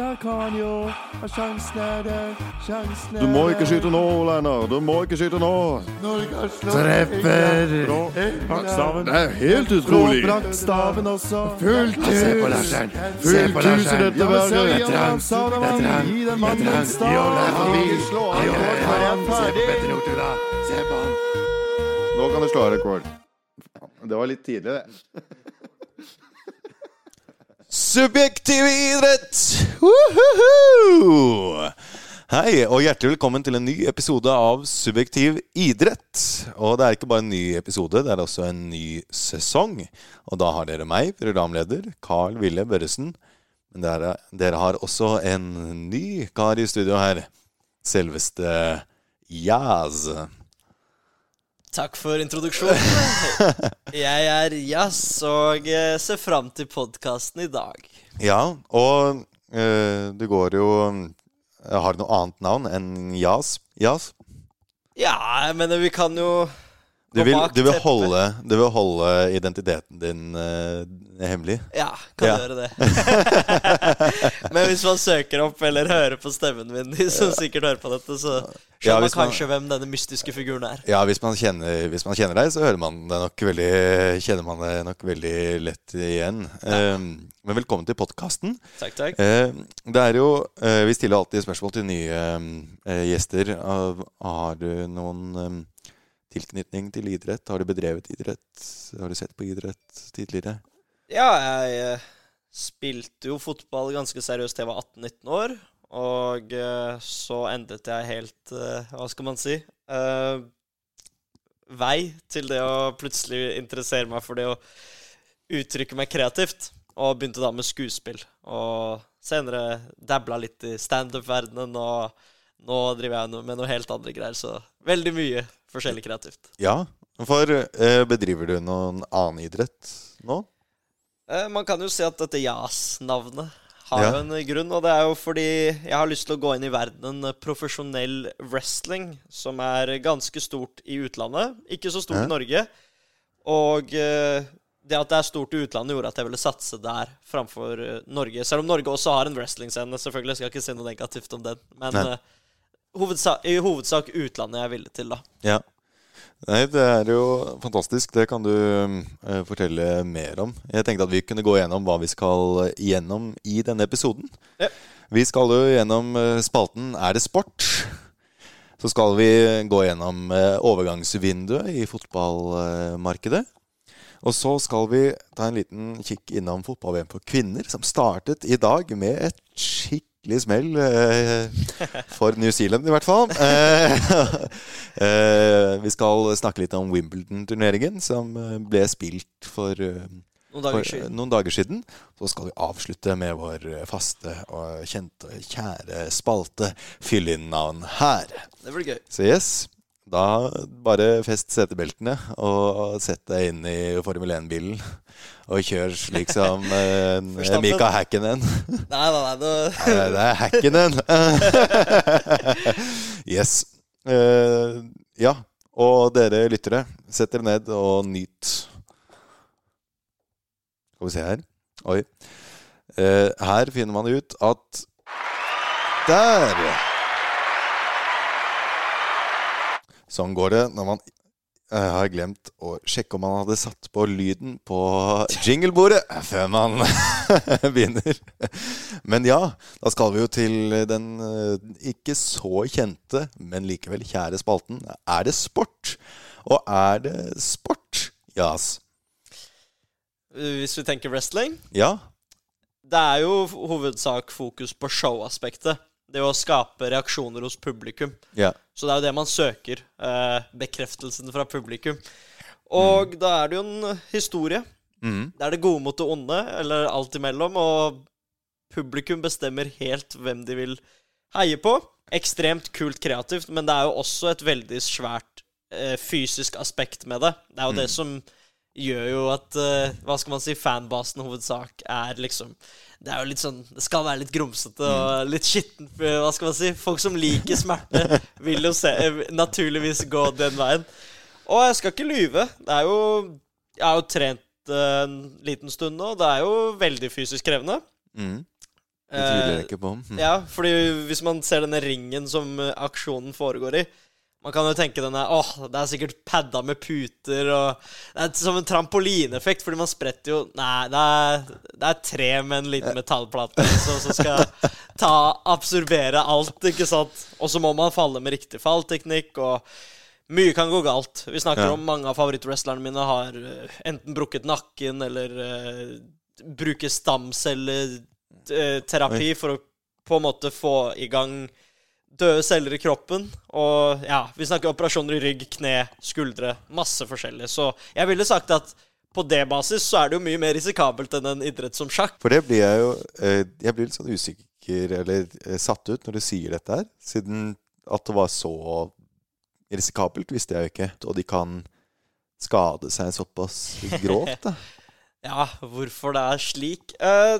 Der kan jo Sjansen er der, sjansen er Du må ikke skyte nå, Leinar. Du må ikke skyte nå. Treffer! Brakkstaven. Det er helt utrolig. Brakkstaven også. Fullt hus. Se på Larsen. Fullt hus i dette verket. Det er trangt. Det er trangt. Gi den mannen en stav. Er. Se på han. Nå kan du slå av rekord. Det var litt tidlig, det. Subjektiv idrett! Woohoo! Hei, og hjertelig velkommen til en ny episode av Subjektiv idrett. Og det er ikke bare en ny episode, det er også en ny sesong. Og da har dere meg, programleder Carl Ville Børresen. Men dere, dere har også en ny kar i studio her. Selveste Jazz. Takk for introduksjonen. Jeg er Jazz og eh, ser fram til podkasten i dag. Ja, og eh, det går jo Har du noe annet navn enn Jazz. Jazz? Ja, men vi kan jo Du vil, du vil, holde, du vil holde identiteten din uh, hemmelig? Ja, kan Ja. gjøre det. men hvis man søker opp eller hører på stemmen min, de som sikkert hører på dette, så skjønner Ja, man kanskje man- hvem denne mystiske figuren er. Ja, hvis man, kjenner, hvis man kjenner deg, så man veldig, kjenner man det nok veldig lett igjen. Eh, men velkommen til podkasten. Takk, takk. Eh, det er jo eh, Vi stiller alltid spørsmål til nye eh, gjester. Har du noen tilknytning til idrett? Har du bedrevet idrett? Har du sett på idrett tidligere? Ja, jeg eh, spilte jo fotball ganske seriøst til jeg var 18-19 år. Og eh, så endret jeg helt eh, Hva skal man si? vei til det å plutselig interessere meg for det å uttrykke meg kreativt. Og begynte da med skuespill. Og senere dabla litt i standup-verdenen, og nå driver jeg med noe helt andre greier. Så veldig mye forskjellig kreativt. Ja. For eh, bedriver du noen annen idrett nå? Eh, Man kan jo si at dette JAS-navnet har Ja. jo en grunn, og det er jo fordi jeg har lyst til å gå inn i verdenen profesjonell wrestling, som er ganske stort i utlandet. Ikke så stort Ja. i Norge. Og eh, det at det er stort i utlandet, gjorde at jeg ville satse der framfor Norge. Selv om Norge også har en wrestlingscene, selvfølgelig. Jeg skal ikke si noe negativt om den. Men Nei. Eh, hovedsa i hovedsak utlandet jeg villig til, da. Ja. Nei, det er jo fantastisk. Det kan du uh, fortelle mer om. Jeg tenkte at vi kunne gå gjennom hva vi skal gjennom i denne episoden. Ja. Vi skal jo gjennom uh, spalten Er det sport? Så skal vi gå gjennom uh, overgangsvinduet i fotballmarkedet. Og så skal vi ta en liten kikk innom fotball-VM for kvinner, som startet i dag med et skikkelig smell. Eh, for New Zealand, i hvert fall. Eh, eh, vi skal snakke litt om Wimbledon-turneringen, som ble spilt for, Noen dager for siden. noen dager siden. Så skal vi avslutte med vår faste og kjente, kjære spalte Fyll inn navn her. Det blir gøy. Så yes, da bare fest setebeltene og sett deg inn i Formel 1-bilen. Og kjør slik som uh, Mika Hakkinen. Nei, nei, nei. Det, Nei, det er Hakkinen. yes. Uh, ja. Og dere lyttere, sett dere ned og nyt. Skal vi se her. Oi. Uh, her finner man ut at Der! Sånn går det når man jeg har glemt å sjekke om man hadde satt på lyden på jinglebordet før man begynner. Men ja, da skal vi jo til den eh, ikke så kjente, men likevel kjære spalten. Er det sport? Og er det sport? Jas. hvis vi tenker wrestling Ja. Det er jo hovedsak fokus på showaspektet. Det å skape reaksjoner hos publikum. Ja. Så det er jo det man søker. Eh, bekreftelsen fra publikum. Og da er det jo en historie. Mm. Det er det gode mot det onde, eller alt imellom. Og publikum bestemmer helt hvem de vil heie på. Ekstremt kult kreativt, men det er jo også et veldig svært eh, fysisk aspekt med det. Det er jo det som gjør jo at eh, Hva skal man si? Fanbasen hovedsak er liksom Det er jo litt sånn Det skal være litt grumsete og litt skittent. Hva skal man si? Folk som liker smerte, vil jo se, eh, naturligvis gå den veien. Og jeg skal ikke lyve. Det er jo Jeg har jo trent eh, en liten stund nå. Det er jo veldig fysisk krevende. Mm. Det tviler jeg Eh, ikke på. Mm. Ja, fordi hvis man ser denne ringen som eh, aksjonen foregår i Man kan jo tenke denne Åh, det er sikkert padda med puter og Det er som en trampolineffekt, fordi man spretter jo Nei, det er, det er tre med en liten metallplate som skal ta absorbere alt, ikke sant? Og så må man falle med riktig fallteknikk, og mye kan gå galt. Vi snakker Ja. om mange av favorittwrestlerne mine har eh, enten brukket nakken eller uh, bruker stamcelleterapi for å på en måte få i gang døde celler i kroppen. Og ja, vi snakker operasjoner i rygg, kne, skuldre. Masse forskjellig. Så jeg ville sagt at på det basis så er det jo mye mer risikabelt enn en idrett som sjakk. For det blir jeg jo eh, Jeg blir litt sånn usikker, eller eh, satt ut, når du sier dette her. Siden at det var så risikabelt, visste jeg jo ikke. Og de kan skade seg såpass grovt, da. Ja, hvorfor det er slik? Eh,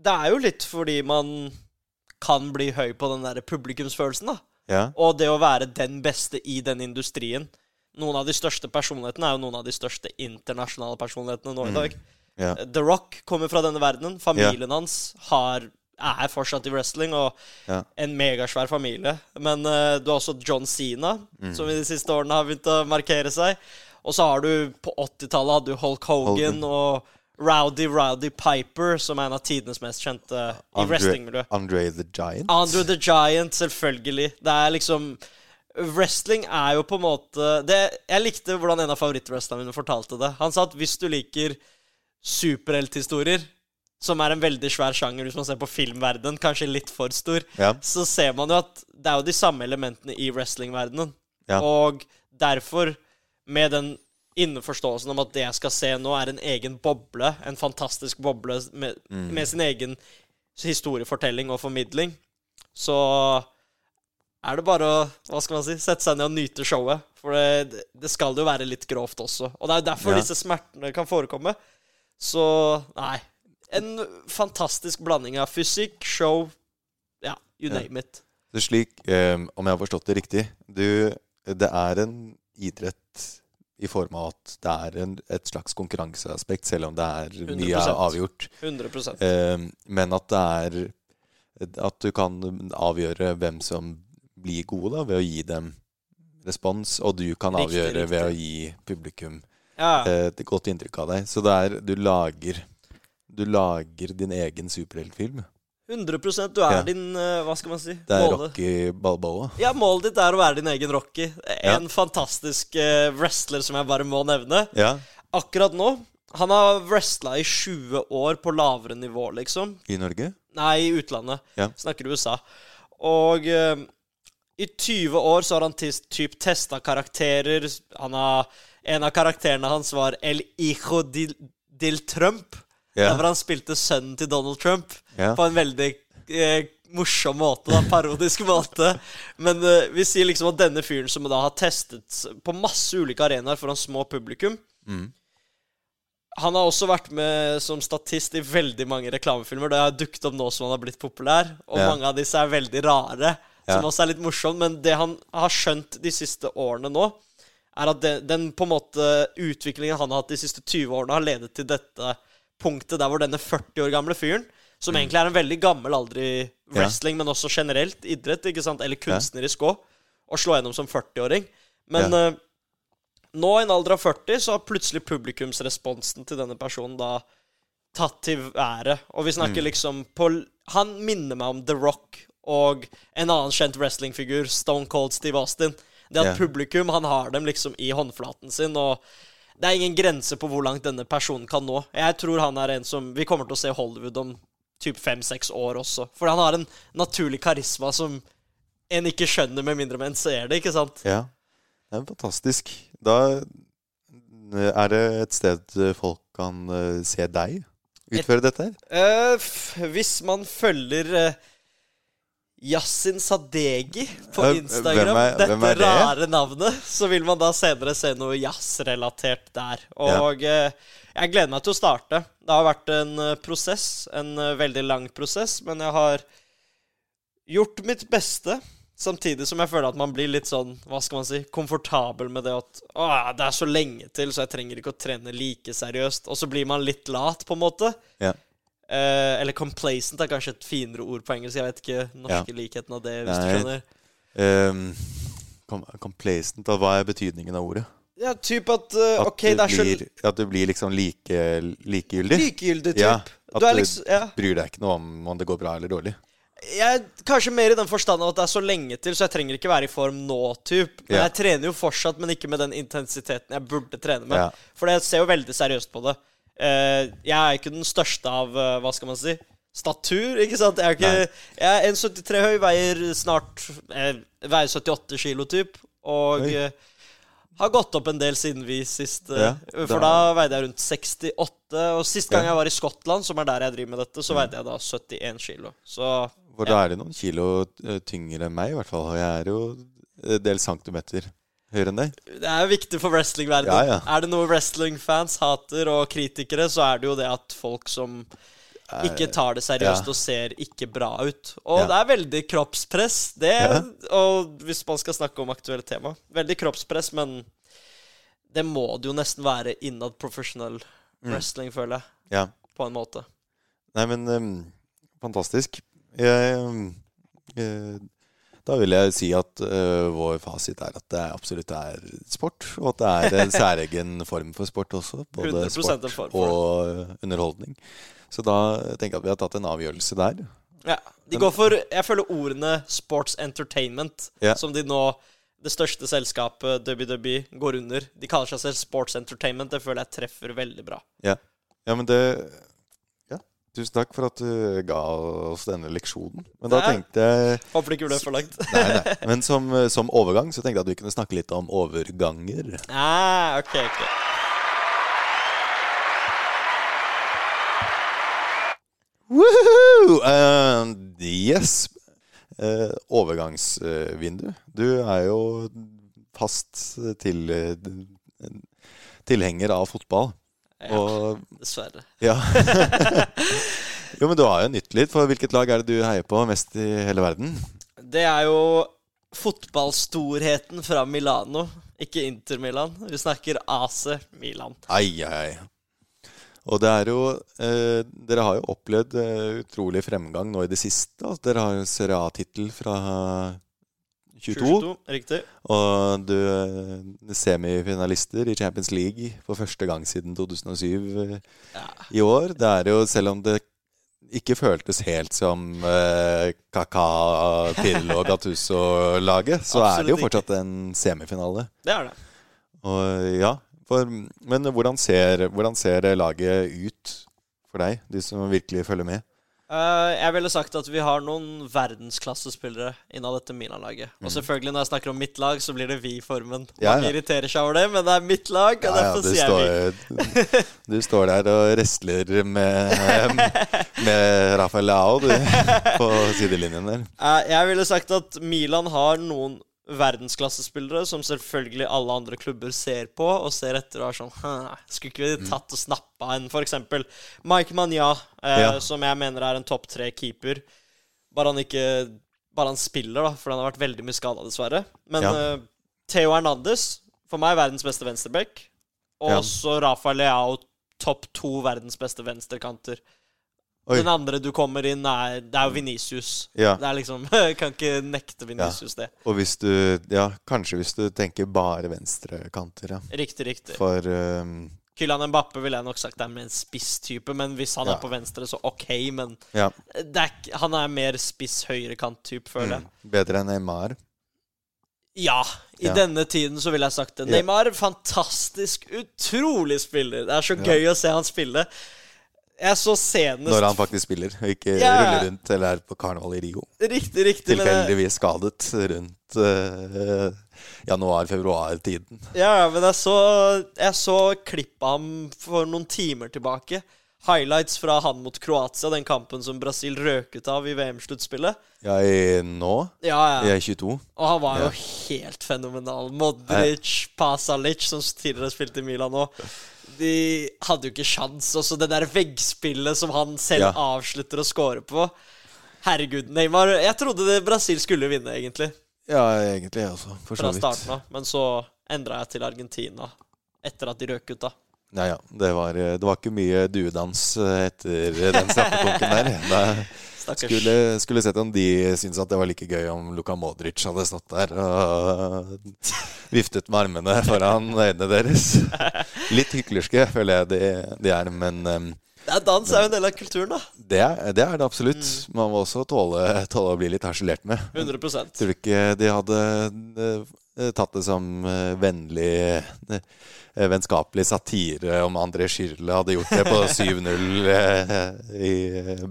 det er jo litt fordi man kan bli høy på den der publikumsfølelsen, da. Ja. Og det å være den beste i den industrien. Noen av de største personlighetene er jo noen av de største internasjonale personlighetene nå i dag. ja. The Rock kommer fra denne verdenen. Familien hans har, er fortsatt i wrestling, og en megasvær familie. Men uh, du har også John Cena, Mm. som i de siste årene har begynt å markere seg. Og så har du på 80-tallet hadde du Hulk Hogan, Hogan. og Rowdy Rowdy Piper, som er en av tidenes mest kjente i Andre, wrestlingmiljøet. Andre the Giant. Andre the Giant, selvfølgelig. Det er liksom Wrestling er jo på en måte det, Jeg likte hvordan en av favorittwrestlerne mine fortalte det. Han sa at hvis du liker superhelthistorier, som er en veldig svær sjanger hvis man ser på filmverdenen, kanskje litt for stor, Ja. så ser man jo at det er jo de samme elementene i wrestlingverdenen. Ja. Og derfor, med den innforståelsen om at det jeg skal se nå, er en egen boble, en fantastisk boble med, Mm. med sin egen historiefortelling og formidling, så er det bare å hva skal man si, sette seg ned og nyte showet. For det, det skal jo være litt grovt også. Og det er jo derfor Ja. disse smertene kan forekomme. Så nei. En fantastisk blanding av fysikk, show Ja, you Ja. name it. Så slik, um, om jeg har forstått det riktig du, Det er en idrett i form av at det er en, et slags konkurranseaspekt, selv om det er mye er avgjort. 100 Eh, men at det er At du kan avgjøre hvem som blir gode, da, ved å gi dem respons. Og du kan Riktig, avgjøre ved å gi publikum Ja. eh, et godt inntrykk av deg. Så det er Du lager Du lager din egen superheltfilm. 100% Du er Ja. din eh, Hva skal man si? Det er Målet- Rocky Balboa. Ja, målet ditt er å være din egen Rocky. Ja. En fantastisk eh, wrestler som jeg bare må nevne. Ja, Akkurat nå Han har wrestla i 20 år på lavere nivå, liksom. i Norge. Nei, i utlandet. Ja. Snakker USA. Og uh, i 20 år så har han typ testa karakterer. Han har En av karakterene hans var El Hijo del, Dil Trump. Ja. Der hvor han spilte sønnen til Donald Trump. Ja. På en veldig eh, morsom måte, da, parodisk måte. Men eh, vi sier liksom at denne fyren som da har testet på masse ulike arenaer foran små publikum Mm. Han har også vært med som statist i veldig mange reklamefilmer. Det har dukket opp nå som han har blitt populær. Og Ja. mange av disse er veldig rare, som også er litt morsomt. Men det han har skjønt de siste årene nå, er at den, den på en måte utviklingen han har hatt de siste 20 årene, har ledet til dette punktet der hvor denne 40 år gamle fyren, som egentlig er en veldig gammel alder i Mm. Wrestling, men også generelt idrett, ikke sant, eller kunstnerisk òg, å slå gjennom som 40-åring. Men eh, nå, i en alder av 40, så har plutselig publikumsresponsen til denne personen da tatt til ære. Og vi Mm. snakker liksom på Han minner meg om The Rock og en annen kjent wrestlingfigur, Stone Cold Steve Austin. Det at yeah. publikum, han har dem liksom i håndflaten sin, og det er ingen grense på hvor langt denne personen kan nå. Jeg tror han er en som Vi kommer til å se Hollywood om typ fem-seks år også. For han har en naturlig karisma som en ikke skjønner med mindre man ser det, ikke sant? Ja. Det er fantastisk. Da er det et sted folk kan eh, se deg utføre dette her. Uh, hvis man følger uh, Yasin Sadegi på Eh, Instagram, hvem er- dette hvem er det? rare navnet, så vil man da senere se noe jazzrelatert der. Og eh, jeg gleder meg til å starte. Det har vært en eh, prosess, en eh, veldig lang prosess, men jeg har gjort mitt beste. Samtidig som jeg føler at man blir litt sånn, hva skal man si, komfortabel med det at å, det er så lenge til, så jeg trenger ikke å trene like seriøst. Og så blir man litt lat, på en måte. Ja. Eh, eller complacent er kanskje et finere ord på engelsk. Jeg vet ikke norske likheten av det, hvis du skjønner. Um, complacent, hva er betydningen av ordet? Ja, typ at uh, At, OK, du er blir, at du blir liksom like, likegyldig? likegyldig, typ. Ja, at du er liksom Ja. Bryr deg ikke noe om om det går bra eller dårlig? Jeg, kanskje mer i den forstand at det er så lenge til, så jeg trenger ikke være i form nå, typ. Men Ja. jeg trener jo fortsatt, men ikke med den intensiteten jeg burde trene med. Ja. For jeg ser jo veldig seriøst på det. Uh, jeg er ikke den største av uh, Hva skal man si? Statur, ikke sant? Jeg er, ikke, jeg er 1,73 høy, veier snart eh, Veier 78 kilo, typ. Og Oi. Har gått opp en del siden vi sist. eh, Ja, for da- veide jeg rundt 68. Og sist gang jeg var i Skottland, som er der jeg driver med dette, så veide jeg da 71 kilo. Så For da er det noen kilo eh, tyngre enn meg, i hvert fall. Og jeg er jo en del centimeter høyere enn deg. Det er jo viktig for wrestlingverdenen. Ja. Er det noe wrestlingfans hater, og kritikere, så er det jo det at folk som ikke tar det seriøst ja. og ser ikke bra ut. Og Ja. det er veldig kroppspress. Det, Ja. Og hvis man skal snakke om aktuelle tema Veldig kroppspress, men det må det jo nesten være innad professional Mm. wrestling, føler jeg. Ja. På en måte. Nei, men um, fantastisk. Jeg, um, eh, da vil jeg si at uh, vår fasit er at det absolutt er sport, og at det er en særegen form for sport også. Både sport og eh, underholdning. Så da tenker jeg at vi har tatt en avgjørelse der. Ja, de går for Jeg føler ordene sports entertainment, Ja. som de nå Det største selskapet, WWE, går under. De kaller seg selv Sports Entertainment. Det føler jeg treffer veldig bra. Ja, ja men det Ja, tusen takk for at du ga oss denne leksjonen. Men da er- tenkte jeg Håper det ikke ble for langt. Nei, nei. Men som, som overgang så tenkte jeg at vi kunne snakke litt om overganger. ah, ok, ok. Woohoo! Eh, yes. Uh, overgangsvindu. Du er jo fast til, tilhenger av fotball. Ja, Og dessverre. ja. jo, men du har jo nytt litt. For hvilket lag er det du heier på mest i hele verden? Det er jo fotballstorheten fra Milano, ikke Inter Milan. Vi snakker AC Milan. Ai, ai. Og det er jo eh, Dere har jo opplevd eh, utrolig fremgang nå i det siste. Altså, dere har jo Serie A-tittel fra 22. 22. Riktig. Og du er semifinalister i Champions League for første gang siden 2007 eh, Ja. i år. Det er jo, selv om det ikke føltes helt som eh, Kaka, Pirlo og Gattuso-laget, så er det jo fortsatt en semifinale. Det er det. Og ja, for, Men hvordan ser, hvordan ser laget ut for deg, de som virkelig følger med? Uh, jeg ville sagt at vi har noen verdensklassespillere innad dette Milan-laget. Og selvfølgelig, når jeg snakker om mitt lag, så blir det vi-formen. Mm. Ja, Mange ja. irriterer seg over det, men det er mitt lag, og Ja, derfor sier jeg vi. du står der og wrestler med, med Rafael Leao du, på sidelinjen der. Uh, jeg ville sagt at Milan har noen verdensklassespillere som selvfølgelig alle andre klubber ser på og ser etter og er sånn «Hæ, Skulle ikke vi tatt og snappa en, eksempel Mike Manja, eh, Ja. som jeg mener er en topp tre-keeper. Bare han ikke Bare han spiller, da, for han har vært veldig mye skada, dessverre. Men Ja. eh, Theo Hernandez, for meg verdens beste venstreback. Og Ja. også Rafael Leao, topp to verdens beste venstrekanter. Den andre du kommer inn, er Det er jo Venicius. Ja. Det er liksom kan ikke nekte Venicius det. Og hvis du Ja, kanskje hvis du tenker bare venstrekanter, ja. Riktig, riktig. For um, Kylian Mbappe ville jeg nok sagt er mer en spisstype, men hvis han Ja. er på venstre, så OK, men Ja. det er, han er mer spiss høyrekant-type, føler jeg. mm, bedre enn Neymar. Ja, i Ja. denne tiden så vil jeg sagt det. Ja. Neymar, fantastisk, utrolig spiller. Det er så Ja. gøy å se han spille. Jeg så senest Når han faktisk spiller, og ikke Ja. ruller rundt eller er på karneval i Rio. Riktig, riktig. Tilfeldigvis skadet rundt uh, januar-februar-tiden. Ja, men jeg så, jeg så klipp av ham for noen timer tilbake. Highlights fra han mot Kroatia, den kampen som Brasil røk ut av i VM-sluttspillet. Ja, i, nå Ja, ja. Jeg er 22. Og han var jo helt fenomenal. Modric, Pasalic, som tidligere spilte i Milan nå. De hadde jo ikke sjans. Også det der veggspillet som han selv Ja. avslutter å score på. Herregud, Neymar Jeg trodde det Brasil skulle vinne, egentlig, Ja, egentlig jeg også, for fra så vidt. starten av. Men så endra jeg til Argentina etter at de røk ut, da. Ja, ja. Det var, eh, det var ikke mye duedans eh, etter den straffekonken der. Stakkars. Skulle, skulle sett om de syntes at det var like gøy om Luka Modric hadde stått der og viftet med armene foran øynene deres. Litt hyklerske føler jeg de, de er, men um, er dans er jo en del av kulturen, da. det, er, det er det absolutt. Man må også tåle, tåle å bli litt harselert med. 100% Tror du ikke de hadde eh, tatt det som eh, vennlig eh, Vennskapelig satire om André Schirle hadde gjort det på 7-0 eh, i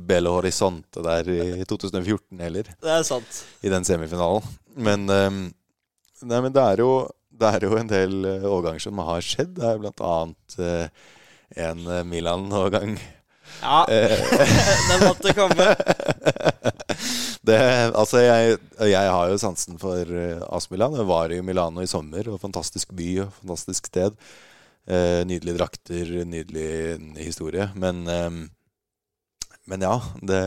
Belo Horizonte der i 2014 heller, Det er sant. i den semifinalen. Men, eh, nei, men det, er jo, det er jo en del eh, overganger som har skjedd. Det er blant annet eh, en eh, Milan-overgang. Ja, den måtte komme. Det, altså jeg, jeg har jo sansen for uh, AS Milan. Jeg var i Milano i sommer. og Fantastisk by og fantastisk sted. Eh, nydelige drakter, nydelig historie. Men, eh, men ja, det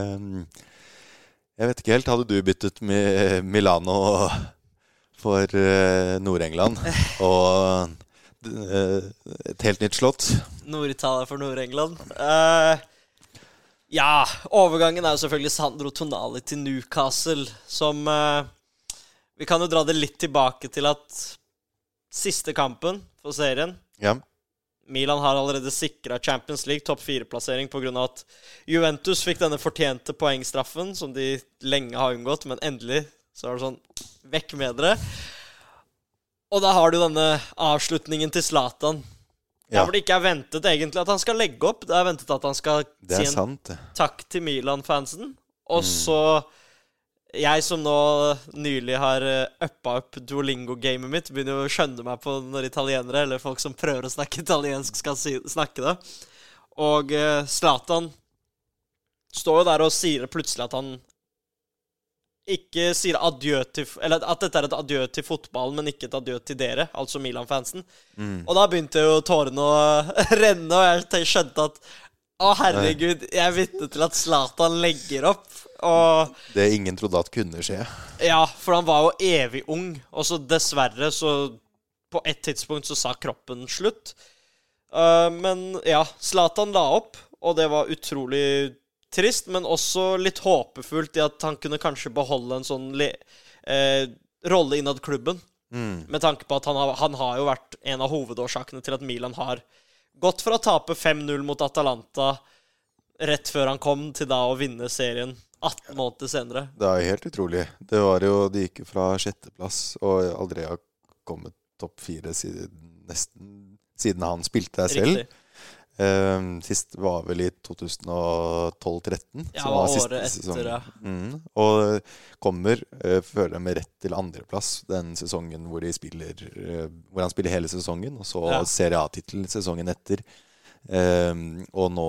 Jeg vet ikke helt. Hadde du byttet Mi- Milano for eh, Nord-England og eh, et helt nytt slott? Nord-Italia for Nord-England. Eh, ja, overgangen er jo selvfølgelig Sandro Tonali til Newcastle, som eh, Vi kan jo dra det litt tilbake til at siste kampen for serien Ja. Milan har allerede sikra Champions League topp fire-plassering pga. at Juventus fikk denne fortjente poengstraffen, som de lenge har unngått, men endelig så er det sånn Vekk med dere. Og da har du denne avslutningen til Zlatan. Ja. Hvor det ikke er ventet egentlig at han skal legge opp. Det er ventet at han skal Det si en sant, takk til Milan-fansen. Mm. Og så Jeg som nå nylig har eh, uppa opp Duolingo-gamet mitt, begynner jo å skjønne meg på når italienere, eller folk som prøver å snakke italiensk, skal si, snakke det. Og Zlatan Zlatan står jo der og sier plutselig at han ikke sier adjø til Eller at dette er et adjø til fotballen, men ikke et adjø til dere, altså Milan-fansen. Og da begynte jo tårene å renne, og jeg skjønte at å, herregud, jeg er vitne til at Zlatan legger opp. Og Det ingen trodde at kunne skje. ja, for han var jo evig ung, og så dessverre så På et tidspunkt så sa kroppen slutt. Uh, men ja, Zlatan la opp, og det var utrolig trist, men også litt håpefullt i at han kunne kanskje beholde en sånn eh, rolle innad klubben. Mm. Med tanke på at han har, han har jo vært en av hovedårsakene til at Milan har gått fra å tape 5-0 mot Atalanta rett før han kom, til da å vinne serien 18 måneder senere. Det er helt utrolig. Det var jo, De gikk fra sjetteplass og aldri har kommet topp fire siden, nesten siden han spilte der selv. Riktig. Eh, sist var vel i 2012-13. Ja, var siste året etter, ja. Mm, og kommer, uh, føler jeg, med rett til andreplass den sesongen hvor, de spiller, uh, hvor han spiller hele sesongen, og så Ja. Serie A-tittel sesongen etter. Eh, og nå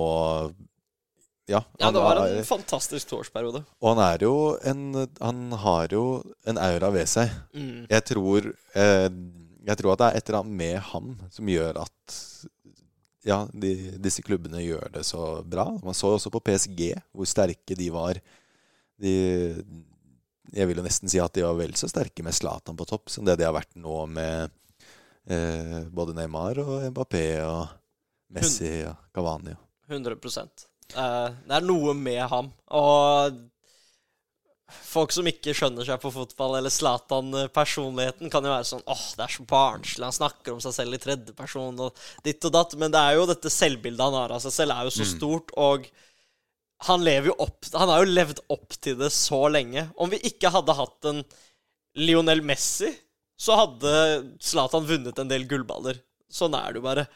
Ja. Ja, det var er- en fantastisk toårsperiode. og han er jo en Han har jo en aura ved seg. Mm. Jeg tror uh, Jeg tror at det er et eller annet med ham som gjør at Ja, de, disse klubbene gjør det så bra. Man så også på PSG hvor sterke de var. De Jeg vil jo nesten si at de var vel så sterke med Zlatan på topp som det de har vært nå med eh, både Neymar og Mbappé og Messi og Cavani. 100 Eh, Det er noe med ham. Og folk som ikke skjønner seg på fotball, eller Zlatan-personligheten, kan jo være sånn åh, det er så barnslig. Han snakker om seg selv i tredjeperson og ditt og datt. Men det er jo dette selvbildet han har av seg selv, er jo så stort, og han lever jo opp Han har jo levd opp til det så lenge. Om vi ikke hadde hatt en Lionel Messi, så hadde Zlatan vunnet en del gullballer. Sånn er det jo bare.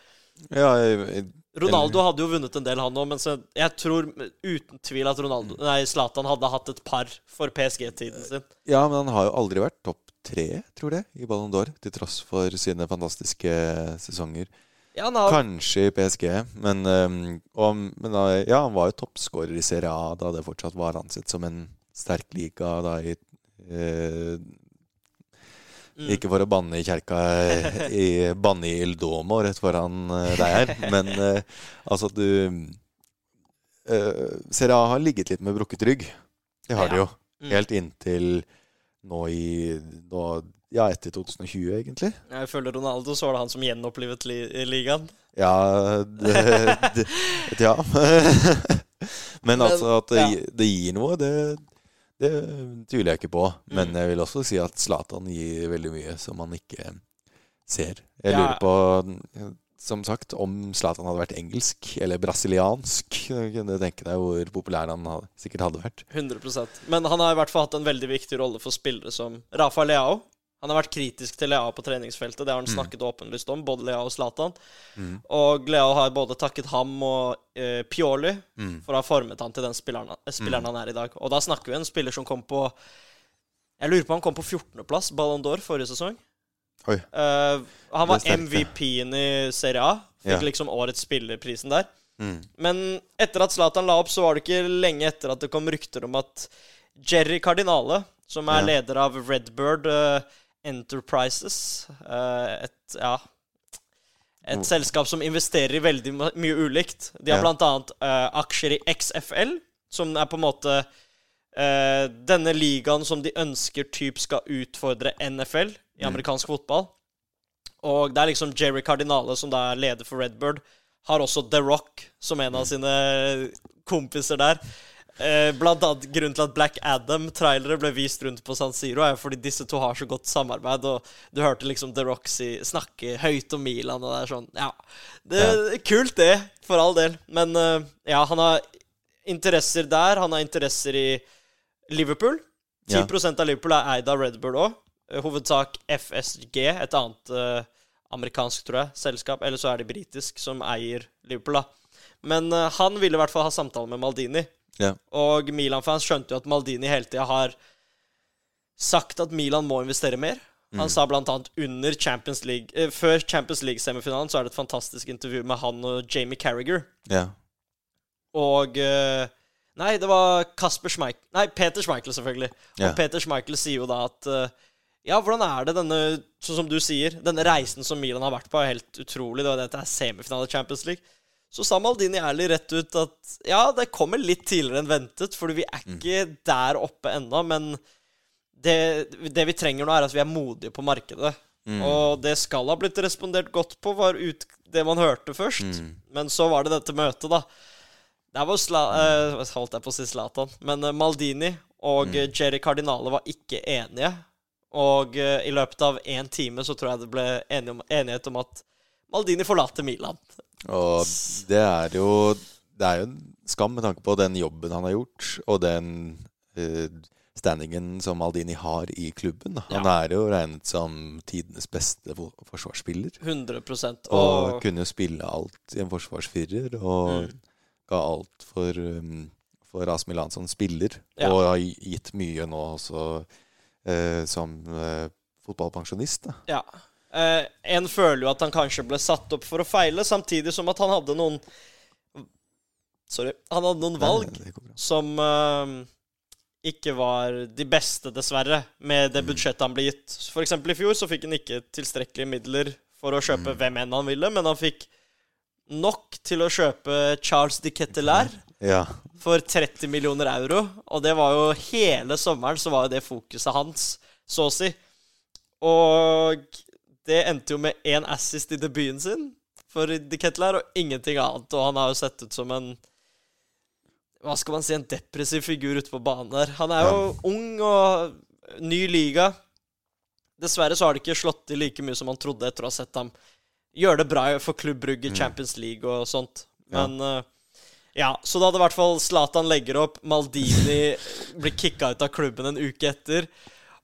Ja, jeg, Ronaldo hadde jo vunnet en del, han òg, men så jeg tror uten tvil at Ronaldo Nei, Zlatan hadde hatt et par for PSG-tiden sin. Ja, men han har jo aldri vært topp tre, tror jeg, i Ballon d'Or, til tross for sine fantastiske sesonger. Ja, han har Kanskje i PSG, men, og, men da, ja, han var jo toppskårer i Serie A da det fortsatt var ansett som en sterk liga da i eh, Mm. Ikke for å banne i kjerka i banne i Ildomo rett foran eh, deg her, men uh, altså du uh, Serie A har ligget litt med brukket rygg. Det har Ja. de jo. Mm. Helt inntil nå i nå, Ja, etter 2020, egentlig. Jeg føler Ronaldo så var det han som gjenopplivet li ligaen. Ja det, det, Ja. Men altså at det, ja. det gir noe, det, det tviler jeg ikke på. Men Mm. jeg vil også si at Zlatan gir veldig mye som man ikke ser. Jeg Ja. lurer på, som sagt, om Zlatan hadde vært engelsk eller brasiliansk. Kunne du tenke deg hvor populær han sikkert hadde vært. 100% Men han har i hvert fall hatt en veldig viktig rolle for spillere som Rafa Leao. Han har vært kritisk til Leao på treningsfeltet. Det har han snakket åpenlyst om, både Leao og Zlatan. Mm. Og Leao har både takket ham og eh, Pioli Mm. for å ha formet han til den spilleren, eh, spilleren han er i dag. Og da snakker vi en spiller som kom på Jeg lurer på om han kom på 14.-plass, Ballon d'Or, forrige sesong. Eh, han var. MVP-en i Serie A. Fikk Ja. liksom årets spillerprisen der. Mm. Men etter at Zlatan la opp, så var det ikke lenge etter at det kom rykter om at Jerry Cardinale, som er Ja. leder av Redbird eh, Enterprises eh, Et ja et Mm. selskap som investerer i veldig mye ulikt. De har Ja. blant annet eh, aksjer i XFL, som er på en måte eh, denne ligaen som de ønsker typ skal utfordre NFL i Mm. amerikansk fotball. Og det er liksom Jerry Cardinale, som da er leder for Redbird, har også The Rock som en av sine kompiser der. Eh, blant annet Grunnen til at Black Adam-trailere ble vist rundt på San Siro, er fordi disse to har så godt samarbeid, og du hørte liksom The Roxy snakke høyt om Milan, og det er sånn Ja. Det er kult, det, for all del. Men eh, ja, han har interesser der. Han har interesser i Liverpool. 10 Ja. av Liverpool er eid av Bull òg. Hovedsak FSG, et annet uh, amerikansk, tror jeg, selskap. Eller så er det britisk, som eier Liverpool, da. Men uh, han ville i hvert fall ha samtale med Maldini. Ja. Og Milan-fans skjønte jo at Maldini hele tida har sagt at Milan må investere mer. Han Mm. sa blant annet under Champions League eh, Før Champions League-semifinalen så er det et fantastisk intervju med han og Jamie Carragher. Ja. Og eh, Nei, det var Kasper Schmeichel Nei, Peter Schmeichel, selvfølgelig. Ja. Og Peter Schmeichel sier jo da at eh, Ja, hvordan er det denne Sånn som du sier, denne reisen som Milan har vært på, er helt utrolig. Det var dette er semifinale i Champions League. Så sa Maldini ærlig rett ut at ja, det kommer litt tidligere enn ventet, fordi vi er ikke der oppe ennå, men det, det vi trenger nå, er at vi er modige på markedet. Mm. Og det skal ha blitt respondert godt på, var ut, det man hørte først. Mm. Men så var det dette møtet, da. Der var Sla eh, Holdt jeg på å si Zlatan. Men eh, Maldini og Mm. eh, Jerry Cardinale var ikke enige. Og eh, i løpet av én time så tror jeg det ble enighet om at Maldini forlater Milan. Og det er jo Det er jo en skam med tanke på den jobben han har gjort, og den uh, standingen som Aldini har i klubben. Han er jo regnet som tidenes beste forsvarsspiller. 100 Og, Og kunne jo spille alt i en forsvarsfirer, og Mm. ga alt for, um, for AS Milan som spiller. Ja. Og har gitt mye nå også eh, som eh, fotballpensjonist. ja. Eh, en føler jo at han kanskje ble satt opp for å feile, samtidig som at han hadde noen Sorry. Han hadde noen valg Nei, som uh, ikke var de beste, dessverre, med det budsjettet han ble gitt. For eksempel i fjor så fikk han ikke tilstrekkelige midler for å kjøpe hvem enn han ville, men han fikk nok til å kjøpe Charles de Kettelær Ja. for 30 millioner euro. Og det var jo hele sommeren så var jo det fokuset hans, så å si. Og det endte jo med én assist i debuten sin for de Kettler, og ingenting annet. Og han har jo sett ut som en hva skal man si, en depressiv figur ute på banen der. Han er jo ung og ny liga. Dessverre så har det ikke slått til like mye som man trodde etter å ha sett ham gjøre det bra for Klubb Brugge, Champions League og sånt. Men eh, ja, så da hadde i hvert fall Zlatan legger opp, Maldini blir kicka ut av klubben en uke etter.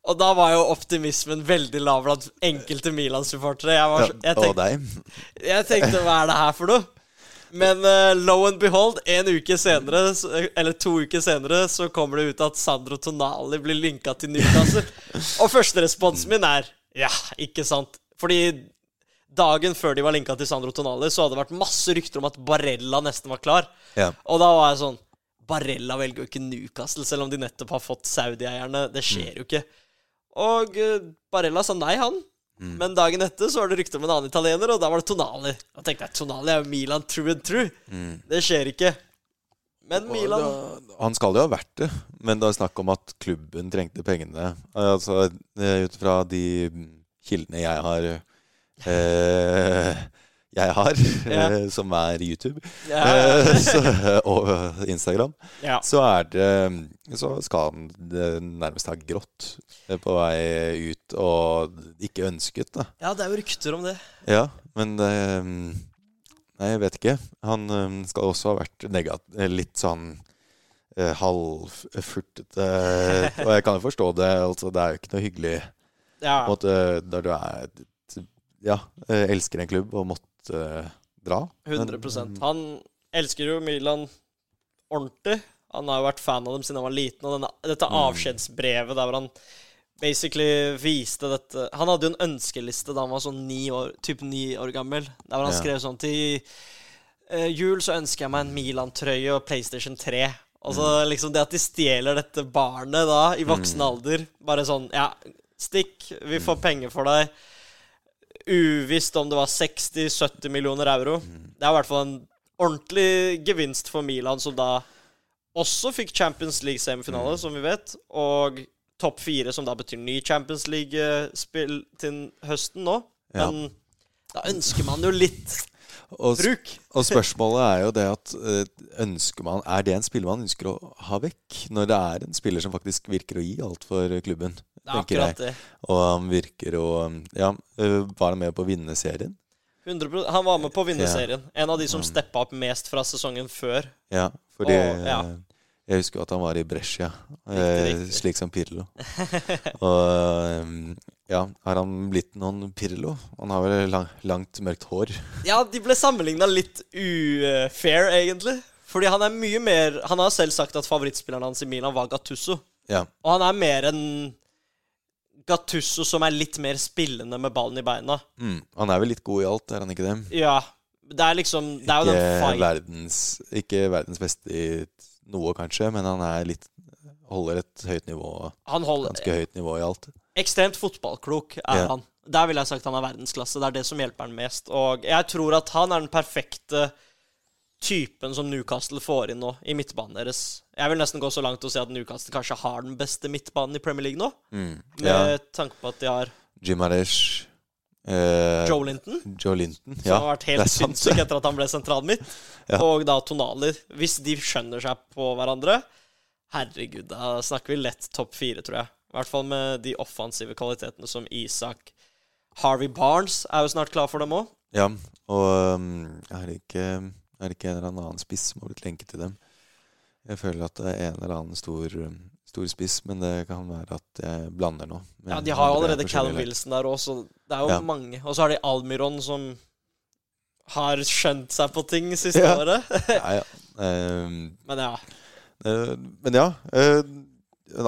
Og da var jo optimismen veldig lav blant enkelte Milan-supportere. Jeg, jeg, tenkte- jeg tenkte hva er det her for noe? Men uh, lo and behold, en uke senere, eller to uker senere, så kommer det ut at Sandro Tonali blir linka til Newcastle. Og første responsen min er ja, ikke sant. Fordi dagen før de var linka til Sandro Tonali, så hadde det vært masse rykter om at Barella nesten var klar. Ja. Og da var jeg sånn Barella velger jo ikke Newcastle, selv om de nettopp har fått Saudi-eierne. Det skjer jo ikke. Og eh, Barella sa nei, han. Men dagen etter så var det rykte om en annen italiener, og da var det Tonali. Da tenkte jeg Tonali er jo Milan true and true. Det skjer ikke. Men Milan Da- Han skal jo ha vært det, men det er snakk om at klubben trengte pengene. Altså, eh, Ut fra de kildene jeg har eh, jeg har, Ja. eh, som er YouTube Ja, eh, så, og Instagram, ja. så er det Så skal han det nærmest ha grått eh, på vei ut, og ikke ønsket, da. ja, det er jo rykter om det. Ja, men Nei, jeg vet ikke. Han skal også ha vært negat eh, litt sånn halvfurtete. Og jeg kan jo forstå det. Altså, det er jo ikke noe hyggelig Ja. måte, når du er Ja, elsker en klubb og måtte eh, dra. 100% Han elsker jo Milan ordentlig. Han har jo vært fan av dem siden han var liten. Og denne, dette Mm. avskjedsbrevet der hvor han basically viste dette Han hadde jo en ønskeliste da han var sånn ni år, typ ni år gammel. Der hvor han Ja. skrev sånn til uh, jul så ønsker jeg meg en Milan-trøye og PlayStation 3. Og så Mm. liksom det at de stjeler dette barnet da, i voksen alder Bare sånn Ja, stikk, vi får penger for deg. Uvisst om det var 60-70 millioner euro. Det er i hvert fall en ordentlig gevinst for Milan, som da også fikk Champions League-semifinale, som vi vet. Og topp fire, som da betyr ny Champions League-spill til høsten nå. Ja. Men da ønsker man jo litt og, bruk. og spørsmålet er jo det at eh, ønsker man Er det en spiller man ønsker å ha vekk? Når det er en spiller som faktisk virker å gi alt for klubben, er tenker jeg. akkurat det. Og han virker å Ja, eh, var han med på å vinne serien? 100% Han var med på å vinne serien. En av de som Mm. steppa opp mest fra sesongen før. Ja, fordi Og, ja. Jeg husker at han var i Brescia, eh, slik som Pirlo. Og ja, har han blitt noen Pirlo? Han har vel lang, langt, mørkt hår. Ja, de ble sammenligna litt ufair, egentlig. Fordi han er mye mer Han har selv sagt at favorittspilleren hans i Milan var Gattusso. Ja, Og han er mer en Gattusso som er litt mer spillende med ballen i beina. mm. Han er vel litt god i alt, er han ikke det? Ja. Det er liksom Det er jo den Ikke fight verdens, ikke verdens beste i noe, kanskje, men han er litt holder et høyt nivå, Han holder ganske høyt nivå i alt. Ekstremt fotballklok er Ja. han. Der ville jeg sagt han er verdensklasse. Det er det som hjelper han mest. Og jeg tror at han er den perfekte typen som Newcastle får inn nå, i midtbanen deres. Jeg vil nesten gå så langt og si at Newcastle kanskje har den beste midtbanen i Premier League nå. Mm. Med Ja, tanke på at de har Jim Aresh eh, Joe Linton, Joe Linton. som har vært helt sinnssyk etter at han ble sentralen mitt. Ja. Og da Tonali. Hvis de skjønner seg på hverandre Herregud, da snakker vi lett topp fire, tror jeg. I hvert fall med de offensive kvalitetene som Isak Harvey Barnes er jo snart klar for dem òg. Ja, og um, er, det ikke, er det ikke en eller annen spiss som har blitt lenket til dem? Jeg føler at det er en eller annen stor, um, stor spiss, men det kan være at jeg blander nå. Ja, de har jo allerede Callum. Wilson der òg, så det er jo Ja. mange. Og så har de Almiron, som har skjønt seg på ting siste Ja. året. Ja, ja. Um, Men ja. Uh, Men ja, Uh,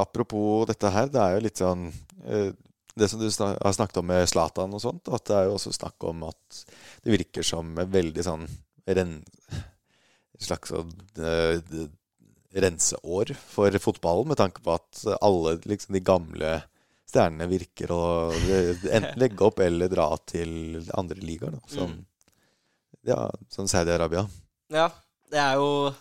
apropos dette her, det er jo litt sånn uh, Det som du snak har snakket om med Zlatan og sånt, at det er jo også snakk om at det virker som veldig sånn ren, slags sånn renseår for fotballen, med tanke på at alle liksom, de gamle stjernene virker å eh, enten legge opp eller dra til andre ligaer, som, Mm. ja, som Saudi-Arabia. ja. Det er jo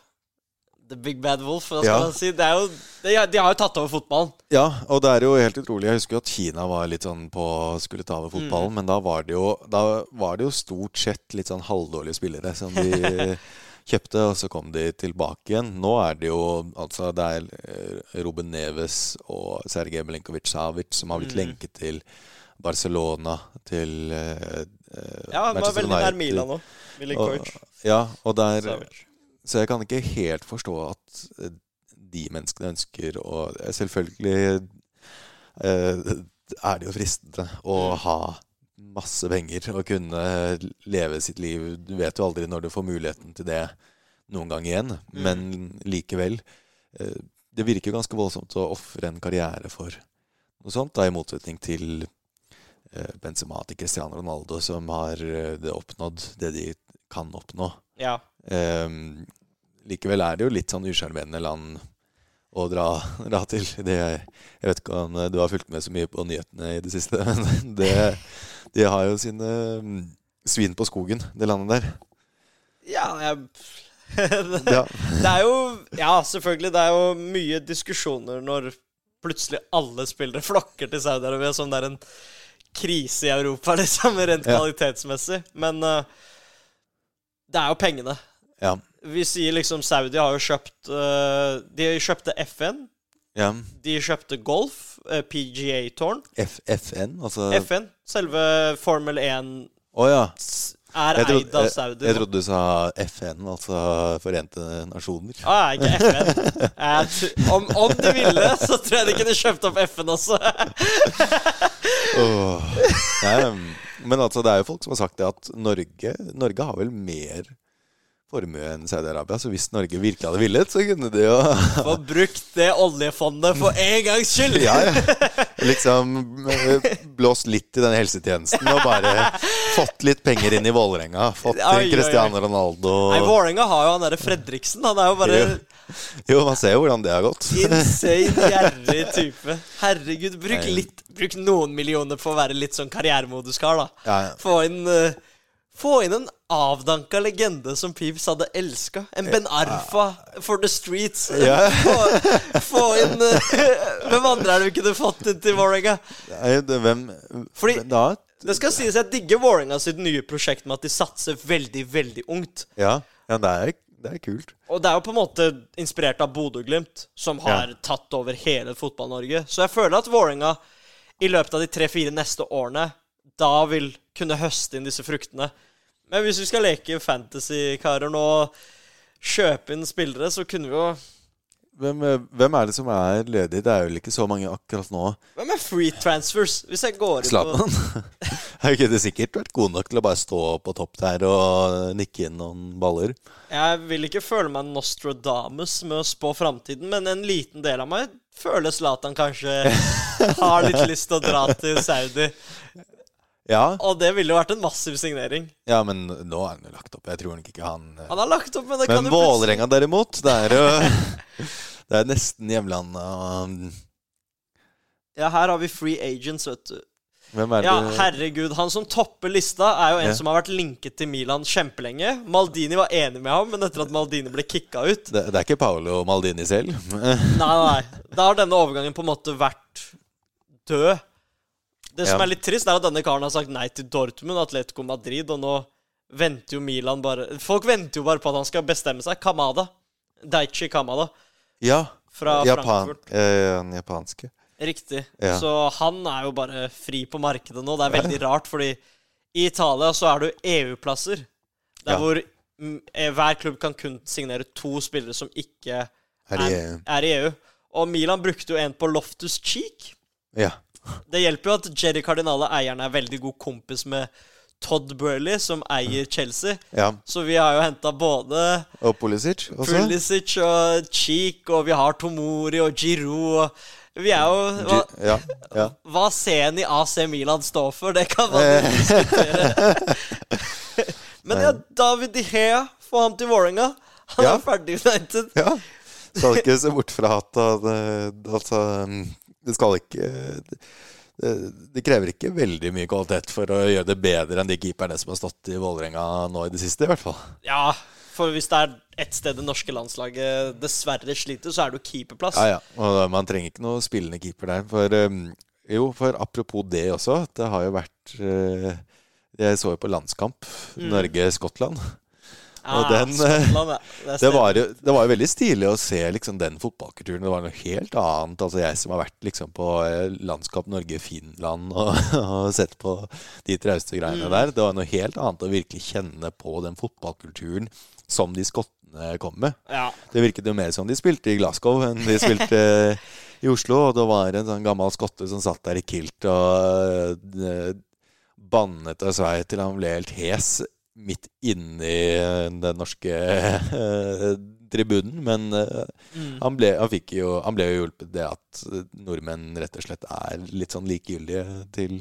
The Big Bad Wolf, hva skal Ja. man si. Det er jo, de, de har jo tatt over fotballen. Ja, og det er jo helt utrolig. Jeg husker jo at Kina var litt sånn på skulle ta over fotballen, men da var det jo Da var det jo stort sett litt sånn halvdårlige spillere som de kjøpte, og så kom de tilbake igjen. Nå er det jo altså Det er eh, Ruben Neves og Sergej Belenkovic-Savic som har blitt Mm. lenket til Barcelona, til eh, eh, Ja, han var veldig nær. Milan nå. Milinkovic. Ja, og der Savic. så jeg kan ikke helt forstå at eh, de menneskene ønsker å Selvfølgelig eh, er det jo fristende å Mm. ha masse penger og kunne leve sitt liv. Du vet jo aldri når du får muligheten til det noen gang igjen, Mm. men likevel. eh, Det virker jo ganske voldsomt å ofre en karriere for noe sånt, da, i motsetning til eh, Benzema til Cristiano Ronaldo, som har eh, det oppnådd det de kan oppnå. Ja. Um, likevel er det jo litt sånn usjarmerende land å dra, dra til. Det, jeg vet ikke om du har fulgt med så mye på nyhetene i det siste, men det, de har jo sine mm, svin på skogen, det landet der. Ja, jeg det, Det er jo Ja, selvfølgelig. Det er jo mye diskusjoner når plutselig alle spillere flokker til Saudi-Arabia som det er en krise i Europa, liksom, rent Ja. kvalitetsmessig. Men uh, Det er jo pengene. Ja. Vi sier liksom Saudi har jo kjøpt uh, De kjøpte FN. ja. De kjøpte Golf. uh, PGA-tårn. FN, altså FN. Selve Formel 1 oh, ja. er Jeg, trodde- eid av Saudi. jeg jeg, trodde du sa FN, altså Forente nasjoner. Ah, ikke FN. Om, om de ville, så tror jeg de kunne kjøpt opp FN også. Åh. Nei, men altså, det er jo folk som har sagt det at Norge Norge har vel mer formue enn Saudi-Arabia. Så hvis Norge virkelig hadde villet, så kunne de jo Få brukt det oljefondet for en gangs skyld! ja, ja. liksom eh, blåst litt i denne helsetjenesten og bare fått litt penger inn i Vålerenga. Fått Oi. Cristiano Ronaldo. Nei, Vålerenga har jo han derre Fredriksen. Han er jo bare Jo. Jo, man ser jo hvordan det har gått. insane gjerrig type. Herregud, bruk litt Bruk noen millioner på å være litt sånn karrieremodus-kar, da. Ja, ja. Få inn eh, Få inn en avdanka legende som Peeves hadde elska. En Ben Arfa for the streets. Ja. Få, få inn eh, Hvem andre er det vi kunne fått inn til Vålerenga? Hvem Fordi- da? Det skal sies jeg digger Vålerenga sitt nye prosjekt med at de satser veldig, veldig ungt. Ja, ja det, er, det er kult. Og det er jo på en måte inspirert av Bodø-Glimt, som har tatt over hele Fotball-Norge. Så jeg føler at Vålerenga i løpet av de tre-fire neste årene da vil kunne høste inn disse fruktene. Men hvis vi skal leke fantasy-karer nå kjøpe inn spillere, så kunne vi jo Hvem, eh, hvem er det som er ledig? Det er vel ikke så mange akkurat nå. Hvem er free transfers? Hvis jeg går inn på Zlatan. Har ikke sikkert vært god nok til å bare stå på topp der og nikke inn noen baller? Jeg vil ikke føle meg Nostradamus med å spå framtiden, men en liten del av meg føler Zlatan kanskje har litt lyst til å dra til Saudi. Ja, Og det ville jo vært en massiv signering. ja men nå er han jo lagt opp. Jeg tror nok ikke han eh, Han har lagt opp, men det kan Men Vålerenga derimot, det er jo Det er nesten hjemlandet Ja, her har vi free agents, vet du. Hvem er det Ja, herregud. Han som topper lista, er jo en Ja. som har vært linket til Milan kjempelenge. Maldini var enig med ham, men etter at Maldini ble kicka ut det, det er ikke Paolo Maldini selv. Nei, nei. Da har denne overgangen på en måte vært død. Det som Ja. er litt trist, er at denne karen har sagt nei til Dortmund, Atletico Madrid, og nå venter jo Milan bare Folk venter jo bare på at han skal bestemme seg. Kamada. Daichi Kamada Ja. fra Japan, Frankfurt. eh, den japanske. Riktig. Ja. Så han er jo bare fri på markedet nå. Det er veldig rart, fordi i Italia så er det jo EU-plasser. Der Ja. hvor eh, hver klubb kan kun signere to spillere som ikke er, i er i EU. Og Milan brukte jo en på Loftus Cheek. Ja. Det hjelper jo at Jerry Cardinale, eieren, er veldig god kompis med Todd Burley, som eier Chelsea. ja. Så vi har jo henta både Og Pulisic også. Pulisic og Cheek, og vi har Tomori og Giroud og Vi er jo hva, Ja. ja. hva scenen i AC Milan står for, det kan man jo diskutere. Men ja, David De Hea, få ham til Vålerenga. Han Ja. er ferdig United. ja. Skal ikke se bort fra at altså, det skal ikke det, det krever ikke veldig mye kvalitet for å gjøre det bedre enn de keeperne som har stått i Vålerenga nå i det siste, i hvert fall. Ja, for hvis det er ett sted det norske landslaget dessverre sliter, så er det jo keeperplass. Ja, ja. Og man trenger ikke noe spillende keeper der. For um, jo, for apropos det også, det har jo vært uh, Jeg så jo på landskamp. Mm. Norge-Skottland. Ah, og den, eh. Det, var, jo, det var jo veldig stilig å se liksom den fotballkulturen. Det var noe helt annet. Altså Jeg som har vært liksom på eh, landskap Norge-Finland og, og sett på de trauste greiene Mm. der. Det var noe helt annet å virkelig kjenne på den fotballkulturen som de skottene kom med. Ja. Det virket jo mer som de spilte i Glasgow enn de spilte i Oslo. Og det var en sånn gammel skotte som satt der i kilt og eh, bannet og svei til han ble helt hes midt inni den norske eh, tribunen. Men eh, Mm. han, ble, han, jo, han ble jo hjulpet det at nordmenn rett og slett er litt sånn likegyldige til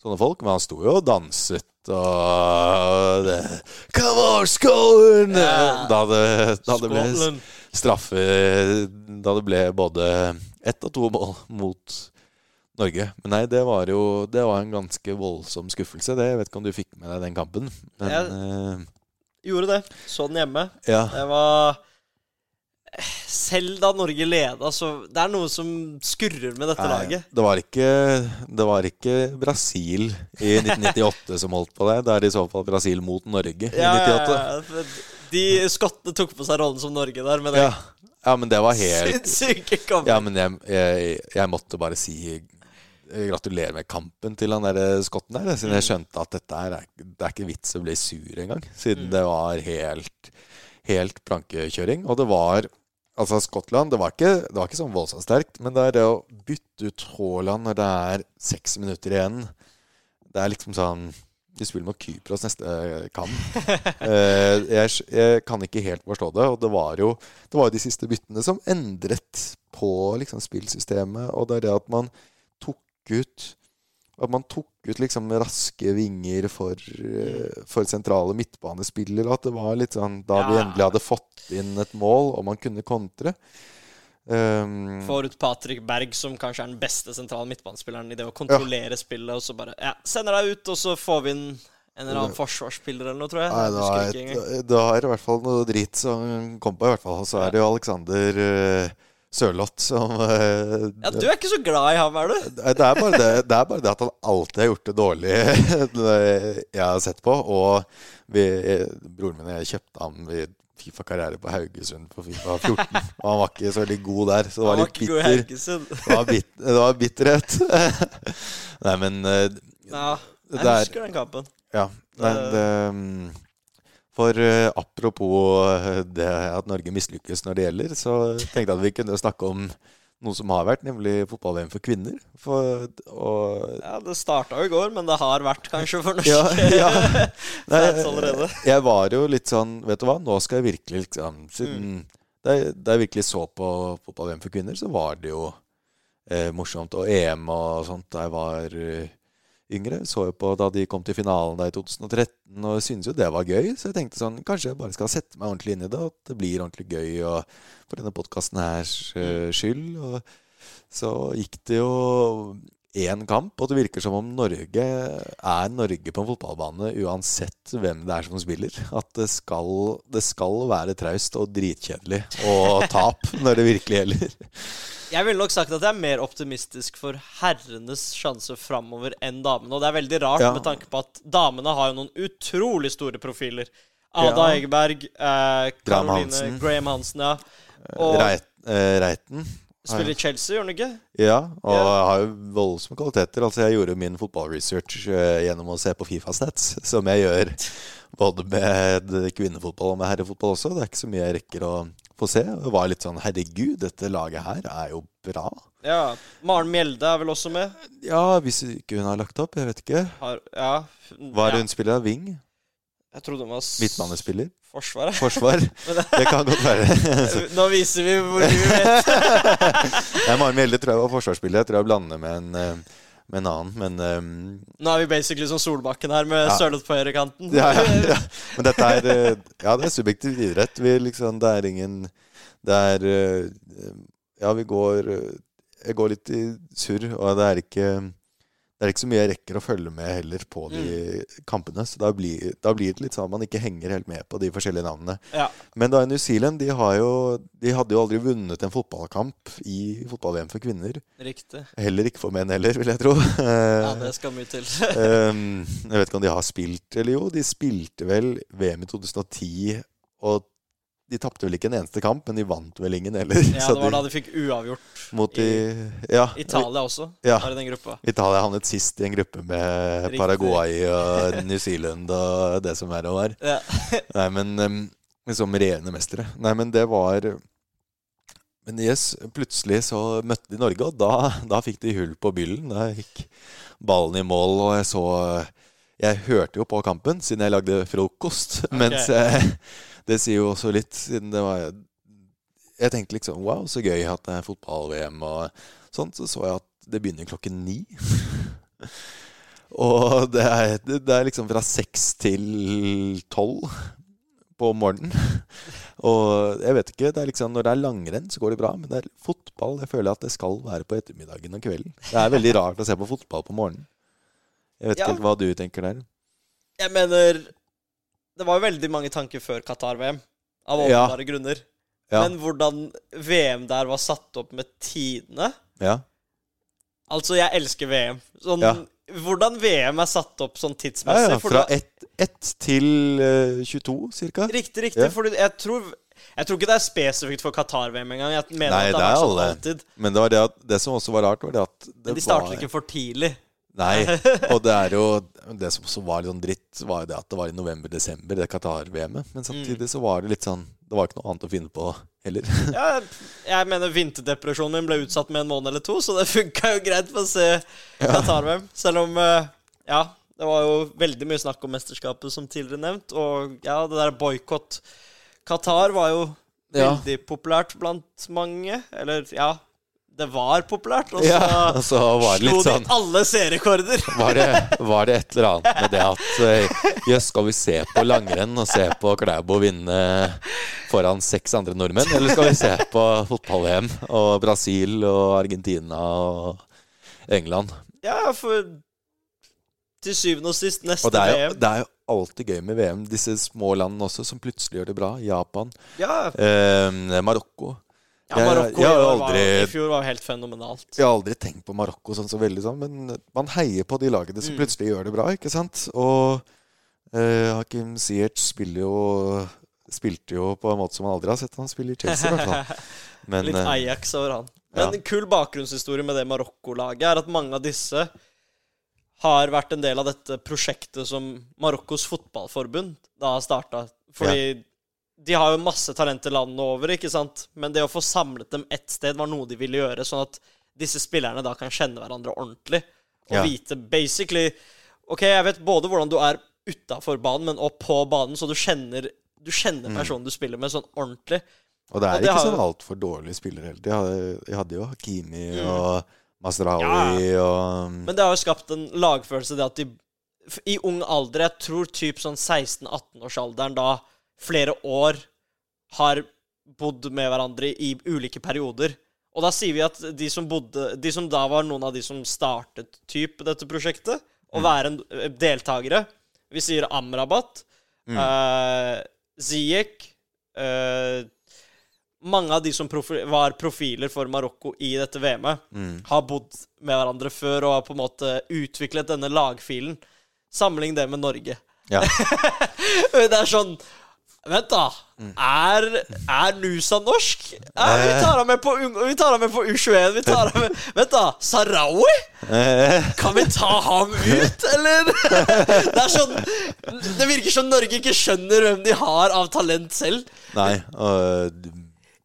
sånne folk. Men han sto jo og danset og det, Come on, Scotland! Yeah. Da det, da det ble straffe Da det ble både ett og to mål mot Norge. Men nei, det var jo Det var en ganske voldsom skuffelse. Det, jeg vet ikke om du fikk med deg den kampen. Men Jeg- Gjorde det. Så den hjemme. eh, ja. Det var Selv da Norge leda, så Det er noe som skurrer med dette Nei, laget. Det var ikke, det var ikke Brasil i 1998 som holdt på det. Det er i så fall Brasil mot Norge i Ja, ja, 98. ja, De skottene tok på seg rollen som Norge der, men det Ja. ja, men det var helt sinnssyke kamp Ja, men jeg, jeg, jeg måtte bare si eh, gratulerer med kampen til han der skotten der. Siden jeg skjønte at dette er, det er ikke vits å bli sur engang. Siden det var helt, helt plankekjøring. Og det var Altså, Skottland det var ikke, det var ikke sånn voldsomt sterkt, men det er det å bytte ut Haaland når det er seks minutter igjen Det er liksom sånn Du spiller mot Kypros neste kamp. Eh, jeg, jeg kan ikke helt forstå det. Og det var jo det var jo de siste byttene som endret på liksom spillsystemet. Og det er det at man ut At man tok ut liksom raske vinger for, eh, for sentrale midtbanespillere. At det var litt sånn Da vi endelig hadde fått inn et mål, og man kunne kontre um, Får ut Patrick Berg, som kanskje er den beste sentrale midtbanespilleren i det å kontrollere spillet, og så bare Ja, sender deg ut, og så får vi inn en eller annen forsvarsspiller eller noe, tror jeg. Nei, Jeg det var, engang. det var i hvert fall noe drit som kom på, i hvert fall. Og så er det jo Alexander uh, Sørloth som uh, Ja, du er ikke så glad i ham, er du? Det er, bare det, det er bare det at han alltid har gjort det dårlig jeg har sett på. Og vi, broren min og jeg kjøpte ham i Fifa-karriere på Haugesund på Fifa 14. Og han var ikke så veldig god der, så det var var litt bitter. Det var, bit, det var bitterhet. Nei, men uh, Ja, jeg er- husker den kampen. Ja. Nei, det, mm, for uh, apropos eh, det at Norge mislykkes når det gjelder, så tenkte jeg at vi kunne snakke om noe som har vært, nemlig fotball-VM for kvinner. For, og, Ja, Det starta jo i går, men det har vært kanskje for norske ja, ja. Nei, allerede. Jeg var jo litt sånn Vet du hva, nå skal jeg virkelig liksom Siden Mm. da, jeg, da jeg virkelig så på fotball-VM for kvinner, så var det jo eh, morsomt. Og EM og sånt der var eh, yngre. Så jo på da de kom til finalen da i 2013, og syntes jo det var gøy. Så jeg tenkte sånn Kanskje jeg bare skal sette meg ordentlig inn i det, at det blir ordentlig gøy og for denne podkasten hers eh, skyld. Og så gikk det jo én kamp, og det virker som om Norge er Norge på en fotballbane uansett hvem det er som spiller. At det skal, det skal være traust og dritkjedelig og tap når det virkelig gjelder. Jeg ville nok sagt at jeg er mer optimistisk for herrenes sjanse framover enn damene. Og det er veldig rart Ja. med tanke på at damene har jo noen utrolig store profiler. Ada Ja. Egeberg, eh, Caroline Hansen. Graham Hansen, ja. Og Reit, eh, Reiten. spiller i Chelsea, gjør han ikke? Ja, og Ja. har jo voldsomme kvaliteter. Altså Jeg gjorde min fotballresearch eh, gjennom å se på Fifa-stats, som jeg gjør både med kvinnefotball og med herrefotball også. Det er ikke så mye jeg rekker å få C. Og var litt sånn Herregud, dette laget her er jo bra. Ja. Maren Mjelde er vel også med? Ja, hvis ikke hun har lagt opp. Jeg vet ikke. Har, ja. Hva er ja. det hun spiller? Wing? Jeg trodde hun var Midtbanespiller? Forsvaret. Forsvar? Det kan godt være. Nå viser vi hvor vi vet. Maren Mjelde tror jeg var forsvarsspiller. Jeg tror jeg blander med en, eh, med en annen, men um, Nå er vi basically som Solbakken her, med Ja. sølet på høyrekanten. ja, ja, ja. Men dette er eh, Ja, det er subjektiv idrett. Vi liksom, det er ingen Det er eh, Ja, vi går eh, Jeg går litt i surr, og det er ikke det er ikke så mye jeg rekker å følge med heller på de kampene. Så da blir, da blir det litt sånn at man ikke henger helt med på de forskjellige navnene. Ja. Men da i New Zealand de, har jo, de hadde jo aldri vunnet en fotballkamp i fotball-VM for kvinner. Riktig. Heller ikke for menn heller, vil jeg tro. Ja, det skal mye til. um, jeg vet ikke om de har spilt eller jo. De spilte vel VM i 2010, og de tapte vel ikke en eneste kamp, men de vant vel ingen heller. Ja, det var da de fikk uavgjort. mot de, ja, Italia også Ja. var i den gruppa. Italia havnet sist i en gruppe med Riktig. Paraguay og New Zealand og det som er og var. Ja. Nei, men um, som regjerende mestere. Nei, men det var Men yes, plutselig så møtte de Norge, og da, da fikk de hull på byllen. Da gikk ballen i mål, og jeg så Jeg hørte jo på kampen siden jeg lagde frokost. Mens eh, det sier jo også litt, siden det var Jeg tenkte liksom wow, så gøy at det er fotball-VM og sånt. Så så jeg at det begynner klokken ni. Og det er, det er liksom fra seks til tolv på morgenen. Og jeg vet ikke, det er liksom Når det er langrenn, så går det bra. Men det er fotball jeg føler at det skal være på ettermiddagen og kvelden. Det er veldig rart å se på fotball på morgenen. Jeg vet Ja. ikke hva du tenker der. Jeg mener Det var jo veldig mange tanker før Qatar-VM. Av Ja. grunner. Ja. Men hvordan VM der var satt opp med tidene Ja. Altså, jeg elsker VM. Sånn. Hvordan VM er satt opp sånn tidsmessig. fra da- ett ett til uh, 22, cirka. Riktig, riktig. For jeg tror, jeg tror ikke det er spesifikt for Qatar-VM engang. Jeg mener Nei, at det det er vært sånn alle. alltid. Men det var det at Det som også var rart, var det at det Men de starter var ikke for tidlig. Nei. Og det er jo Det som var litt sånn dritt, var jo det at det var i november-desember, det Qatar-VM-et. Men samtidig så var det litt sånn Det var ikke noe annet å finne på heller. Ja, jeg mener vinterdepresjonen min ble utsatt med en måned eller to, så det funka jo greit for å se Qatar-VM. Selv om eh, Ja, det var jo veldig mye snakk om mesterskapet, som tidligere nevnt. Og ja, det der boikott Qatar var jo Ja. veldig populært blant mange. Eller ja, det var populært. Og så Ja, og så var det slo sånn de alle seerrekorder. var var det et eller annet med det at eh, Jøss, skal vi se på langrenn og se på Klæbo vinne foran seks andre nordmenn? Eller skal vi se på fotball-VM og Brasil og Argentina og England? Ja, for til syvende og sist, neste Og det jo, VM det er jo alltid gøy med VM. Disse små landene også som plutselig gjør det bra. Japan, Ja, eh, Marokko. Ja Marokko jeg jeg i jo var- i fjor var jo helt fenomenalt. Jeg har aldri tenkt på Marokko sånn så veldig sånn, men man heier på de lagene som Mm. plutselig gjør det bra, ikke sant? Og eh, Hakim Ziyech spiller jo Spilte jo på en måte som man aldri har sett han spille i Chelsea, i hvert fall. Men Litt eh, Ajax over han. Men ja. en kul bakgrunnshistorie med det Marokko-laget er at mange av disse har vært en del av dette prosjektet som Marokkos fotballforbund da har starta. Fordi de har jo masse talenter landet over, ikke sant? Men det å få samlet dem ett sted var noe de ville gjøre, sånn at disse spillerne da kan kjenne hverandre ordentlig. Og Ja. vite basically OK, jeg vet både hvordan du er utafor banen, men også på banen, så du kjenner, du kjenner Mm. personen du spiller med, sånn ordentlig. Og det er og det ikke har sånn altfor dårlige spillere heller. De hadde, de hadde jo Hakimi og Masraoui og Men det har jo skapt en lagfølelse, det at de i ung alder, jeg tror typ sånn 16-18-årsalderen, da flere år har bodd med hverandre i ulike perioder. Og da sier vi at de som bodde De som da var noen av de som startet typ dette prosjektet, å være en eh, deltakere Vi sier Amrabat, eh, Ziyech uh, Mange av de som profi var profiler for Marokko i dette VM-et, har bodd med hverandre før og har på en måte utviklet denne lagfilen. Sammenlign det med Norge. Ja. det er sånn Vent, da. Er, er Nusa norsk? Ja, vi tar ham med på, på U21. Vi tar ham med Vent, da. Sarawi? Kan vi ta ham ut, eller? Det er sånn Det virker som Norge ikke skjønner hvem de har av talent selv. Nei. Og,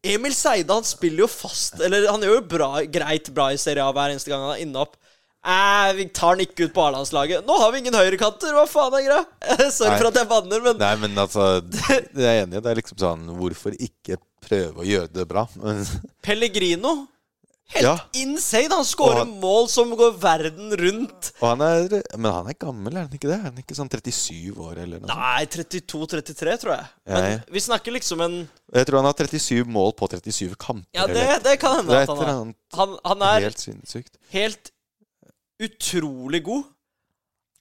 Emil Seide han spiller jo fast Eller han gjør jo bra, greit bra i Serie A hver eneste gang han er inne opp. Eh, vi tar han ikke ut på A-landslaget. Nå har vi ingen høyrekanter! Hva faen er greia? Sorry Nei. for at jeg banner, men nei, men altså Jeg er enig. Det er liksom sånn Hvorfor ikke prøve å gjøre det bra? Pellegrino Helt Ja. insane! Han scorer han- mål som går verden rundt. han er Men han er gammel, er han ikke det? Er han ikke sånn 37 år eller noe? Nei, 32-33, tror jeg. Men Jeg- vi snakker liksom en Jeg tror han har 37 mål på 37 kamper. Ja, det, det kan hende det er et han eller er. annet Han, han er helt sinnssykt. helt utrolig god.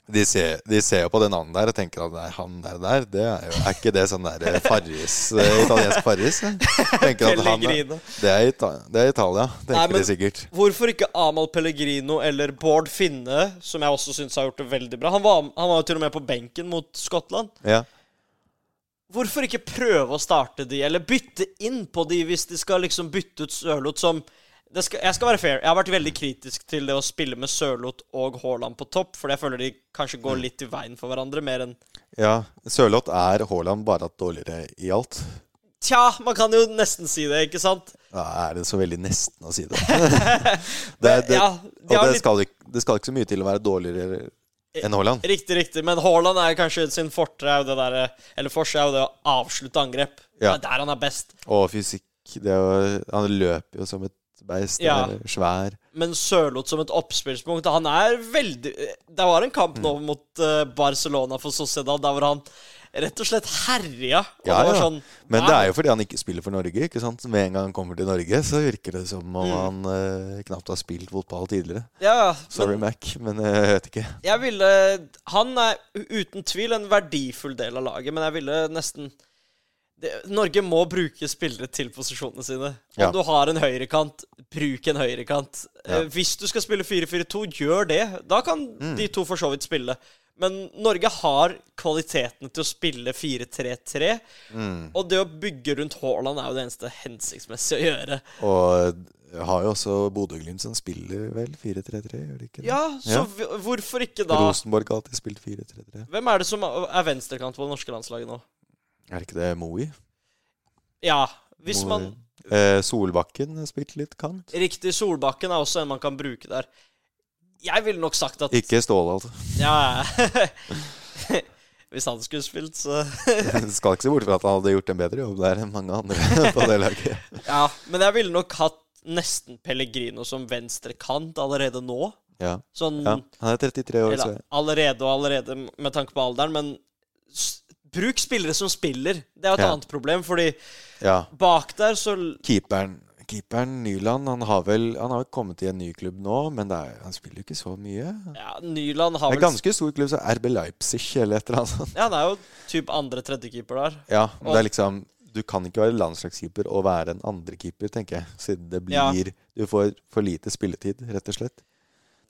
De ser, de ser jo på det navnet der og tenker at nei, han der, der det er, jo, er ikke det sånn der eh, Farris, eh, italiensk Farris? eh? Tenker at han Pellegrino. det, er Ita det er Italia, tenker Nei, men- de sikkert. Hvorfor ikke Amal Pellegrino eller Bård Finne, som jeg også syns har gjort det veldig bra? Han var, han var jo til og med på benken mot Skottland. Ja. Hvorfor ikke prøve å starte de, eller bytte inn på de hvis de skal liksom bytte ut Sørloth som skal, Jeg skal være fair. Jeg har vært veldig kritisk til det å spille med Sørloth og Haaland på topp, fordi jeg føler de kanskje går litt i veien for hverandre, mer enn ja. Sørloth er Haaland bare at dårligere i alt. Tja, man kan jo nesten si det, ikke sant? Ja, er det så veldig nesten å si det. det, er- det ja, de og det skal, ikke, det skal ikke så mye til å være dårligere enn Haaland. Riktig, riktig. Men Haaland er kanskje sin fortre det der, Eller forse er jo det å avslutte angrep. Ja. Det er der han er best. Og fysikk. Det er jo, han løper jo som et beist. Ja. er Svær. Men Sørloth som et oppspillspunkt Han er veldig Det var en kamp nå mot eh, Barcelona for Sociedad der hvor han rett og slett herja. Og Ja, det var ja. sånn Men det er jo fordi han ikke spiller for Norge. ikke sant? Med en gang han kommer til Norge, så virker det som om Mm. han eh, knapt har spilt fotball tidligere. Ja, Sorry, men Mac, men eh, jeg vet ikke. jeg ville Han er uten tvil en verdifull del av laget, men jeg ville nesten det, Norge må bruke spillere til posisjonene sine. Om Ja. du har en høyrekant, bruk en høyrekant. Ja. Eh, hvis du skal spille 4-4-2, gjør det. Da kan Mm. de to for så vidt spille. Men Norge har kvaliteten til å spille 4-3-3. Mm. Og det å bygge rundt Haaland er jo det eneste hensiktsmessige å gjøre. Og har jo også Bodø-Glimt som spiller vel 4-3-3, gjør de ikke det? Ja, så Ja. hvorfor ikke da Rosenborg har alltid spilt 4-3-3. Hvem er det som er venstrekant på det norske landslaget nå? Er ikke det Moi? Ja, hvis Moi. man eh, Solbakken har spilt litt kant. Riktig, Solbakken er også en man kan bruke der. Jeg ville nok sagt at Ikke Ståle, altså. Ja Hvis han skulle spilt, så Skal ikke se bort fra at han hadde gjort en bedre jobb der enn mange andre på det laget. Ja, men jeg ville nok hatt nesten Pellegrino som venstrekant allerede nå. Ja. Sånn ja. Han er 33 år, så allerede og allerede med tanke på alderen, men bruk spillere som spiller. Det er jo et Ja. annet problem, fordi ja. bak der så Keeperen, keeperen Nyland han har vel Han har vel kommet i en ny klubb nå, men er, han spiller jo ikke så mye. Ja, Nyland har vel... En ganske stor klubb, så RB Leipzig eller et eller annet sånt. Ja, han er jo typ andre-tredjekeeper der. Ja, men Og- det er liksom Du kan ikke være landslagskeeper og være en andrekeeper, tenker jeg. Siden det blir Ja. Du får for lite spilletid, rett og slett.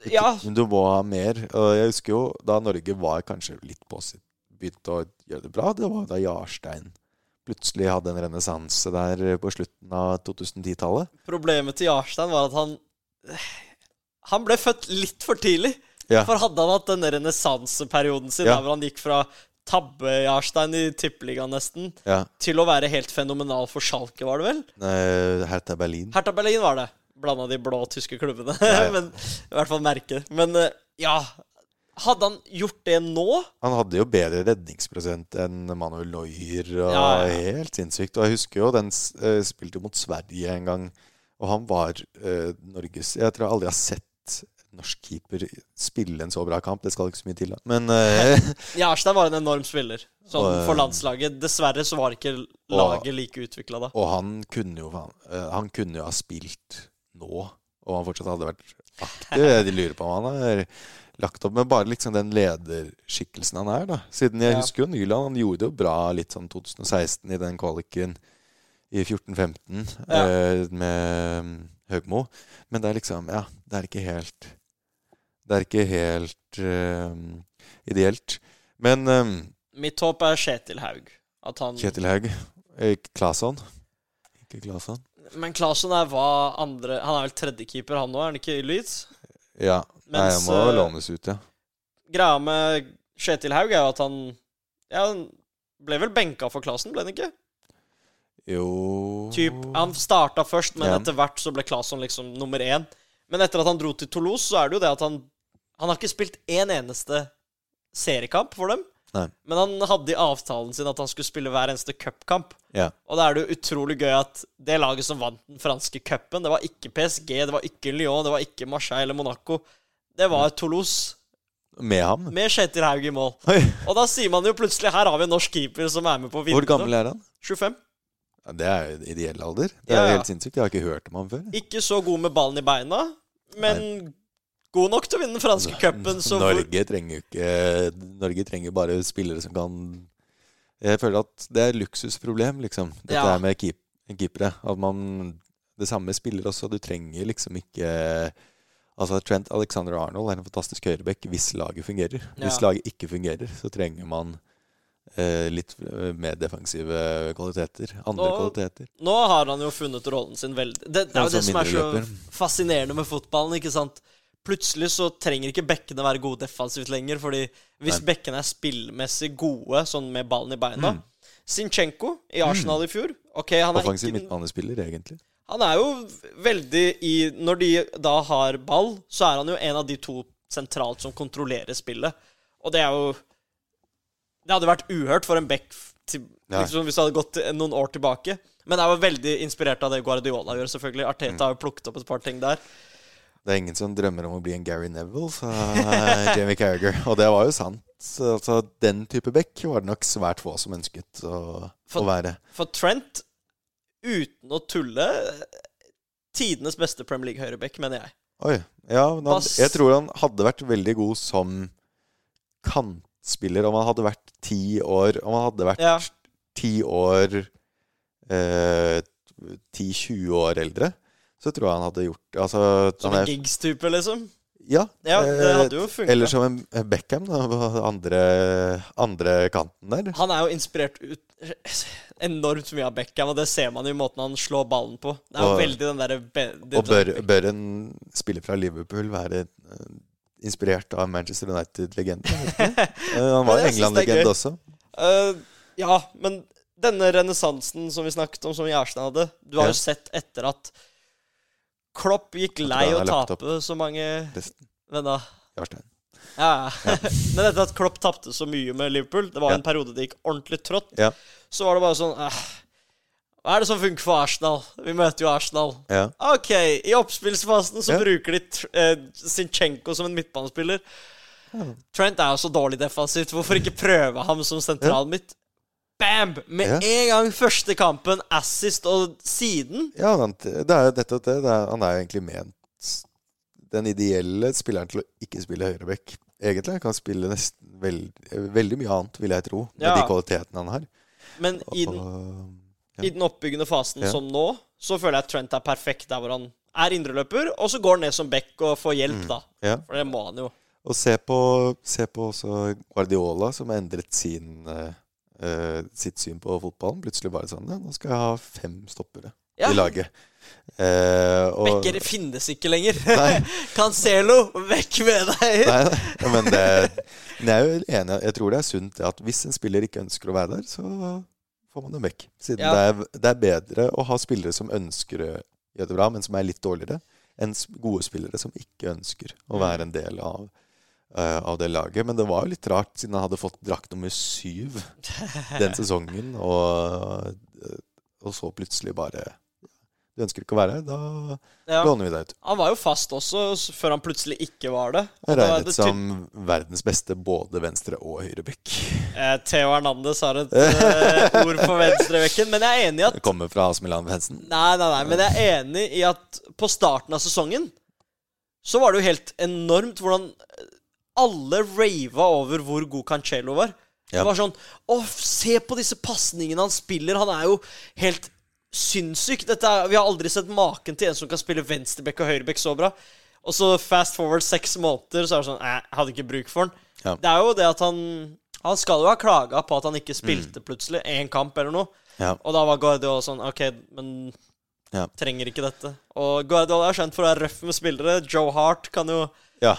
Du, Ja. Du må ha mer. Og jeg husker jo da Norge var kanskje litt på sitt Begynte å gjøre det bra. Det var da Jarstein plutselig hadde en renessanse der på slutten av 2010-tallet. Problemet til Jarstein var at han Han ble født litt for tidlig. Ja. For hadde han hatt den renessanseperioden sin, Ja. der hvor han gikk fra tabbe-Jarstein i tippeligaen nesten, Ja. til å være helt fenomenal for Schalke, var det vel? Eh, Hertha Berlin. Hertha Berlin var det. Blanda de blå tyske klubbene. Men i hvert fall merket. Men eh, ja Hadde han gjort det nå? Han hadde jo bedre redningsprosent enn Manuel Neuer. Og Ja, ja. Helt sinnssykt. Og jeg husker jo den spilte jo spilte mot Sverige en gang. Og han var uh, Norges Jeg tror jeg aldri har sett norsk keeper spille en så bra kamp. Det skal ikke så mye til. da. Men uh, Jarstein var en enorm spiller sånn Og, eh, for landslaget. Dessverre så var ikke laget like utvikla da. Og han kunne jo han, eh, Han kunne jo ha spilt nå, og han fortsatt hadde vært aktiv. De lurer på om han har lagt opp med bare liksom den lederskikkelsen han er, da. Siden jeg Ja. husker jo Nyland, han gjorde det jo bra litt sånn 2016 i den kvaliken i 14-15 Ja. eh, med mm, Høgmo. Men det er liksom Ja, det er ikke helt Det er ikke helt uh, ideelt. Men um, Mitt håp er Kjetil Haug. At han Kjetil Haug eh, Claesson Ikke Claesson? Men Claesson er hva andre Han er vel tredjekeeper, han nå, er han ikke i Leeds? Ja. Nei, Mens, må eh, lånes ut, ja. Greia med Kjetil Haug er jo at han Ja, han ble vel benka for Claesson, ble han ikke? Jo Typ, Han starta først, men Ja. etter hvert så ble Claesson liksom nummer én. Men etter at han dro til Toulouse, så er det jo det at han Han har ikke spilt én eneste seriekamp for dem. Nei. Men han hadde i avtalen sin at han skulle spille hver eneste cupkamp. Ja. Og da er det jo utrolig gøy at det laget som vant den franske cupen, det var ikke PSG, det var ikke Lyon, det var ikke Marseille eller Monaco. Det var Toulouse, Med ham? med Kjetil Haug i mål. Oi. Og da sier man jo plutselig her har vi en norsk keeper som er med på å vinne. Hvor gammel er han? 25. Ja, det er jo ideell alder. Det Ja, er ja. helt sinnssykt. Jeg har ikke hørt om ham før. Ikke så god med ballen i beina, men god nok til å vinne den franske cupen. Norge trenger ikke Norge trenger bare spillere som kan Jeg føler at det er et luksusproblem, liksom. Dette Ja. med keep, keepere. At man Det samme spiller også. Du trenger liksom ikke Altså Trent Alexander Arnold er en fantastisk høyrebekk hvis laget fungerer. Hvis Ja. laget ikke fungerer, så trenger man eh, litt eh, mer defensive kvaliteter. Andre nå, kvaliteter. nå har han jo funnet rollen sin veldig Det, det er jo det som er så fascinerende med fotballen, ikke sant? Plutselig så trenger ikke bekkene være gode defensivt lenger, fordi hvis Nei. bekkene er spillmessig gode, sånn med ballen i beina Mm. Sinchenko i Arsenal i fjor Ok, han er Offensiv midtbanespiller, egentlig. Han er jo veldig i Når de da har ball, så er han jo en av de to sentralt som kontrollerer spillet. Og det er jo Det hadde vært uhørt for en back til, liksom, hvis det hadde gått noen år tilbake. Men jeg var veldig inspirert av det Guardiola gjør, selvfølgelig. Arteta Mm. har jo plukket opp et par ting der. Det er ingen som drømmer om å bli en Gary Neville, sa Jamie Carragher. Og det var jo sant. Så, altså, den type back var det nok svært få som ønsket å, For- å være. For Trent, uten å tulle Tidenes beste Premier League-høyreback, mener jeg. Oi. Ja, han, jeg tror han hadde vært veldig god som kantspiller om han hadde vært ti år. Om han hadde vært Ja. ti år eh, 10-20 år eldre, så tror jeg han hadde gjort altså, Som en gigs-type, liksom? Ja, Ja, det eh. Eller som en Beckham, da, på andre, andre kanten der. Han er jo inspirert ut enormt mye av Beckham, og det ser man i måten han slår ballen på. Det er jo veldig den der, be- det- Og bør, bør en spiller fra Liverpool være eh, inspirert av Manchester United-legende? Eh, Han var England-legende også. Uh, ja, men denne renessansen som vi snakket om, som Gjerstad hadde Du har jo sett etter at Klopp gikk lei å tape så mange Resten. Men da Jarstein. Ja, ja. Men etter at Klopp tapte så mye med Liverpool, det var Ja. en periode det gikk ordentlig trått, Ja. så var det bare sånn eh, Hva er det som funker for Arsenal? Vi møter jo Arsenal. Ja. OK, i oppspillsfasen så bruker de eh, Zinchenko som en midtbanespiller. Trent er jo så dårlig defensivt. Hvorfor ikke prøve ham som sentral midt? Bam! Med Ja. en gang første kampen, assist, og siden Ja, han, det er nettopp det. det er, han er egentlig ment den ideelle spilleren til å ikke spille høyreback. Egentlig han kan spille nesten veld, veldig mye annet, vil jeg tro, med Ja. de kvalitetene han har. Men i den, Og, ja. i den oppbyggende fasen som nå, så føler jeg at Trent er perfekt der hvor han er indreløper, og så går han ned som back og får hjelp, Mm. da. For det må han jo. Og se på, se på også Guardiola, som har endret sin, eh, eh, sitt syn på fotballen. Plutselig bare sånn Nå skal jeg ha fem stoppere Ja. i laget. Uh, og, Bekker finnes ikke lenger. Cancelo, vekk med deg! Nei, nei, men det, men jeg er jo enig. Jeg tror det er sunt at hvis en spiller ikke ønsker å være der, så får man dem vekk. Siden Ja. det, er, det er bedre å ha spillere som ønsker å gjøre det bra, men som er litt dårligere, enn gode spillere som ikke ønsker å være en del av, av det laget. Men det var jo litt rart, siden han hadde fått drakt nummer syv den sesongen, og, og så plutselig bare Du ønsker ikke å være her, da Ja. låner vi deg ut. Han var jo fast også, før han plutselig ikke var det. Var regnet det som verdens beste både venstre- og høyrebekk. eh, Theo Hernandez har et eh, ord på venstrebekken, men jeg er enig i at Det kommer fra AC Milan-fansen. Nei, nei, nei, men jeg er enig i at på starten av sesongen så var det jo helt enormt hvordan alle rava over hvor god Cancelo var. Ja. Det var sånn Å, se på disse pasningene han spiller. Han er jo helt sinnssyk. Dette er, vi har aldri sett maken til en som kan spille venstreback og høyreback så bra. Og så fast forward seks måneder, så er det sånn Jeg hadde ikke bruk for han. Ja. Det er jo det at han Han skal jo ha klaga på at han ikke spilte plutselig én kamp eller noe. Ja. Og da var Guardiola sånn OK, men Ja. trenger ikke dette. Og Guardiola er kjent for å være røff med spillere. Joe Hart kan jo Ja.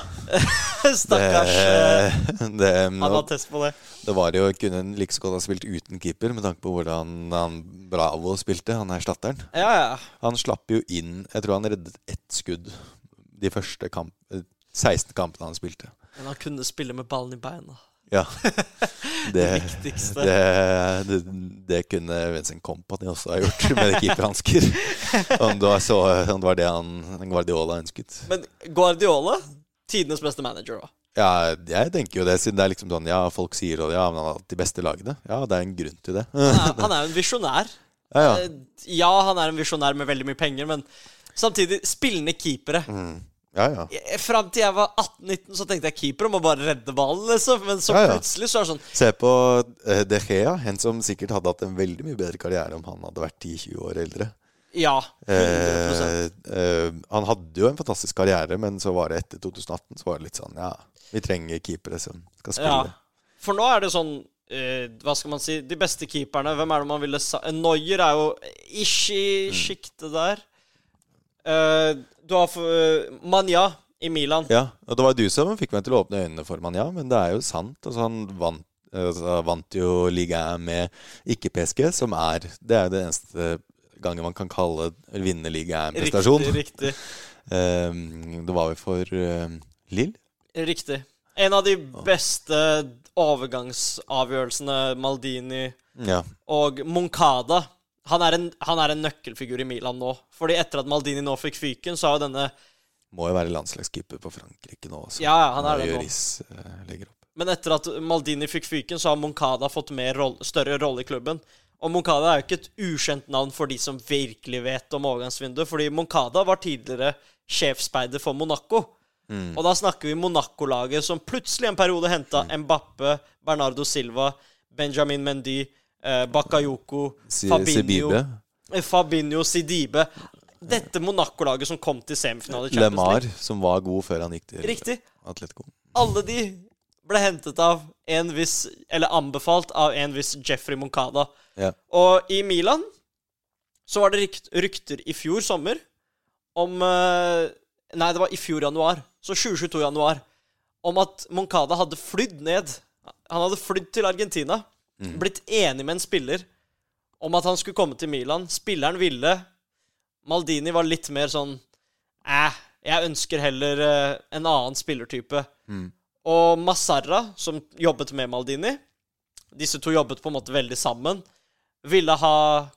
Stakkars eh, Det, det, Han hadde test på det. det var jo Kunne en like så godt ha spilt uten keeper, med tanke på hvordan han Bravo spilte, han erstatteren. Ja, ja. Han slapp jo inn Jeg tror han reddet ett skudd de første kamp, eh, 16 kampene han spilte. Men han kunne spille med ballen i beina. Ja. Det, viktigste. det, det, det kunne Vincent Company også ha gjort med keeperhansker. Om, det om det var det han Guardiola ønsket. Men Guardiola, tidenes beste manager òg. Ja, jeg tenker jo det, siden det er liksom sånn Ja, folk sier det, ja, men han har de beste lagene. Ja, det er en grunn til det. Han er jo en visjonær. Ja, ja. Eh, Ja, han er en visjonær med veldig mye penger, men samtidig spillende keepere. Mm. ja, ja. Eh, Fram til jeg var 18-19, så tenkte jeg keepere må bare redde ballen, liksom. Men så Ja, ja. plutselig så er det sånn Se på uh, De Gea, en som sikkert hadde hatt en veldig mye bedre karriere om han hadde vært 10-20 år eldre. Ja. 100 Eh, eh, han hadde jo en fantastisk karriere, men så var det etter 2018 Så var det litt sånn Ja, vi trenger keepere som skal spille. Ja. For nå er det sånn eh, Hva skal man si? De beste keeperne. Hvem er det man ville sa Noyer er jo ish i Mm. sjiktet der. Eh, du har uh, Manja i Milan. Ja, og det var du som fikk meg til å åpne øynene for Manja, men det er jo sant. Altså, han vant, altså, vant jo ligaen med ikke PSG, som er Det er det eneste gangen man kan kalle vinnerliga en prestasjon. Riktig, riktig. Um, det var jo for um, Lill. Riktig. En av de beste overgangsavgjørelsene Maldini Ja. og Moncada han er, en, han er en nøkkelfigur i Milan nå. Fordi etter at Maldini nå fikk fyken, så har jo denne Må jo være landslagskeeper på Frankrike nå også. Ja, han er det Juris, nå. Eh. Men etter at Maldini fikk fyken, så har Moncada fått mer roll, større rolle i klubben. Og Moncada er jo ikke et ukjent navn for de som virkelig vet om overgangsvinduet. Fordi Moncada var tidligere sjefsspeider for Monaco. Mm. Og da snakker vi Monaco-laget som plutselig en periode henta Mbappe, Bernardo Silva, Benjamin Mendy, eh, Bakayoko, Si- Fabinho, Sibibe. eh, Fabinho Sidibe. Dette Monaco-laget som kom til semifinale i Champions Lemar, som var god før han gikk til Riktig. Atletico. Alle de ble hentet av en viss Eller anbefalt av en viss Jeffrey Moncada. Ja. Og i Milan så var det rykt, rykter i fjor sommer om eh, Nei, det var i fjor januar. Så 2022 januar. Om at Moncada hadde flydd ned. Han hadde flydd til Argentina. Blitt enig med en spiller om at han skulle komme til Milan. Spilleren ville. Maldini var litt mer sånn Æh, jeg ønsker heller eh, en annen spillertype. Og Masarra, som jobbet med Maldini Disse to jobbet på en måte veldig sammen. Ville ha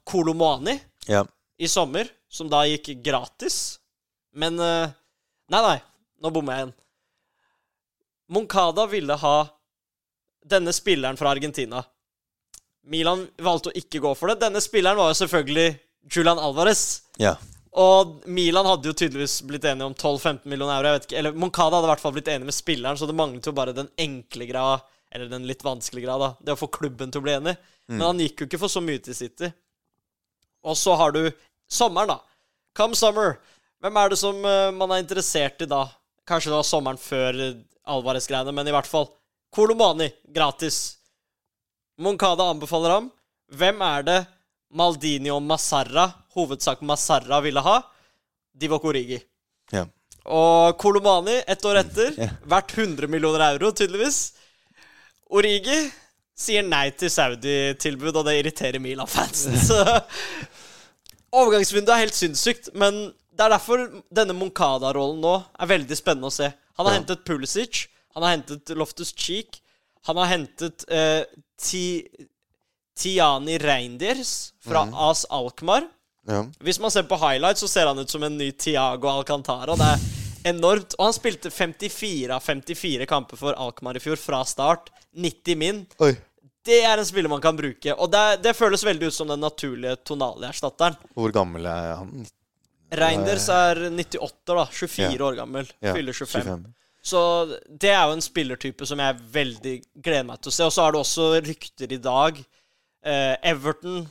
Kolomani Ja. i sommer, som da gikk gratis. Men eh, Nei, nei, nå bommer jeg igjen. Moncada ville ha denne spilleren fra Argentina. Milan valgte å ikke gå for det. Denne spilleren var jo selvfølgelig Julian Alvarez. ja. Og Milan hadde jo tydeligvis blitt enige om 12-15 millioner euro. Jeg vet ikke, Eller Moncada hadde i hvert fall blitt enig med spilleren, så det manglet jo bare den enkle grad, eller den litt vanskelige grad, da. Det å få klubben til å bli enig. Men han gikk jo ikke for så mye til City. Og så har du sommeren, da. Come summer. Hvem er det som uh, man er interessert i da? Kanskje det var sommeren før Alvarez-greiene, men i hvert fall. Kolomani, gratis. Moncada anbefaler ham. Hvem er det Maldini og Masarra, hovedsak Masarra, ville ha? Divock Origi. ja. Og Kolomani, ett år etter, verdt 100 millioner euro, tydeligvis. Origi sier nei til Saudi-tilbud, og det irriterer Milan-fansen. Så Overgangsvinduet er helt sinnssykt, men det er derfor denne Moncada-rollen nå er veldig spennende å se. Han har Ja. hentet Pulisic, han har hentet Loftus Cheek, han har hentet eh, Ti Tiani Reindeers fra AS Alkmaar. ja. Hvis man ser på highlights, så ser han ut som en ny Tiago Alcantara. Det er enormt. Og han spilte 54 av 54 kamper for Alkmaar i fjor, fra start. 90 min. Oi. Det er en spiller man kan bruke. Og det, det føles veldig ut som den naturlige Tonali-erstatteren. Hvor gammel er han? Reinders er 98, da. 24 Ja. år gammel. Ja, Fyller 25. 25. Så det er jo en spillertype som jeg veldig gleder meg til å se. Og så har du også rykter i dag. Eh, Everton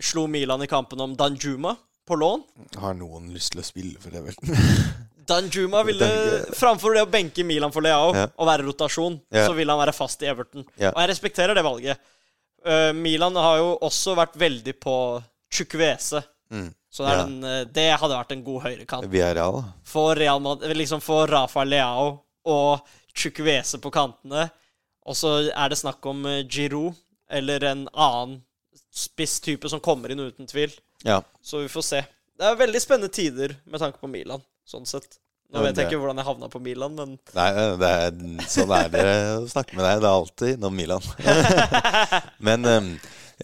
slo Milan i kampen om Danjuma på lån. Har noen lyst til å spille for Everton? Danjuma ville Framfor det å benke Milan for Leao Ja. og være rotasjon, så ville han være fast i Everton. Og jeg respekterer det valget. Uh, Milan har jo også vært veldig på Chukwese. Så det, en, eh, det hadde vært en god høyrekant. Real. For Real Liksom for Rafa Leao og Chukwese på kantene. Og så er det snakk om Giro, Giroud eller en annen spisstype som kommer inn uten tvil. Ja. Så vi får se. Det er veldig spennende tider med tanke på Milan, sånn sett. Nå vet jeg ikke hvordan jeg havna på Milan, men Nei, det er, sånn er det å snakke med deg. Det er alltid innom Milan. Men eh,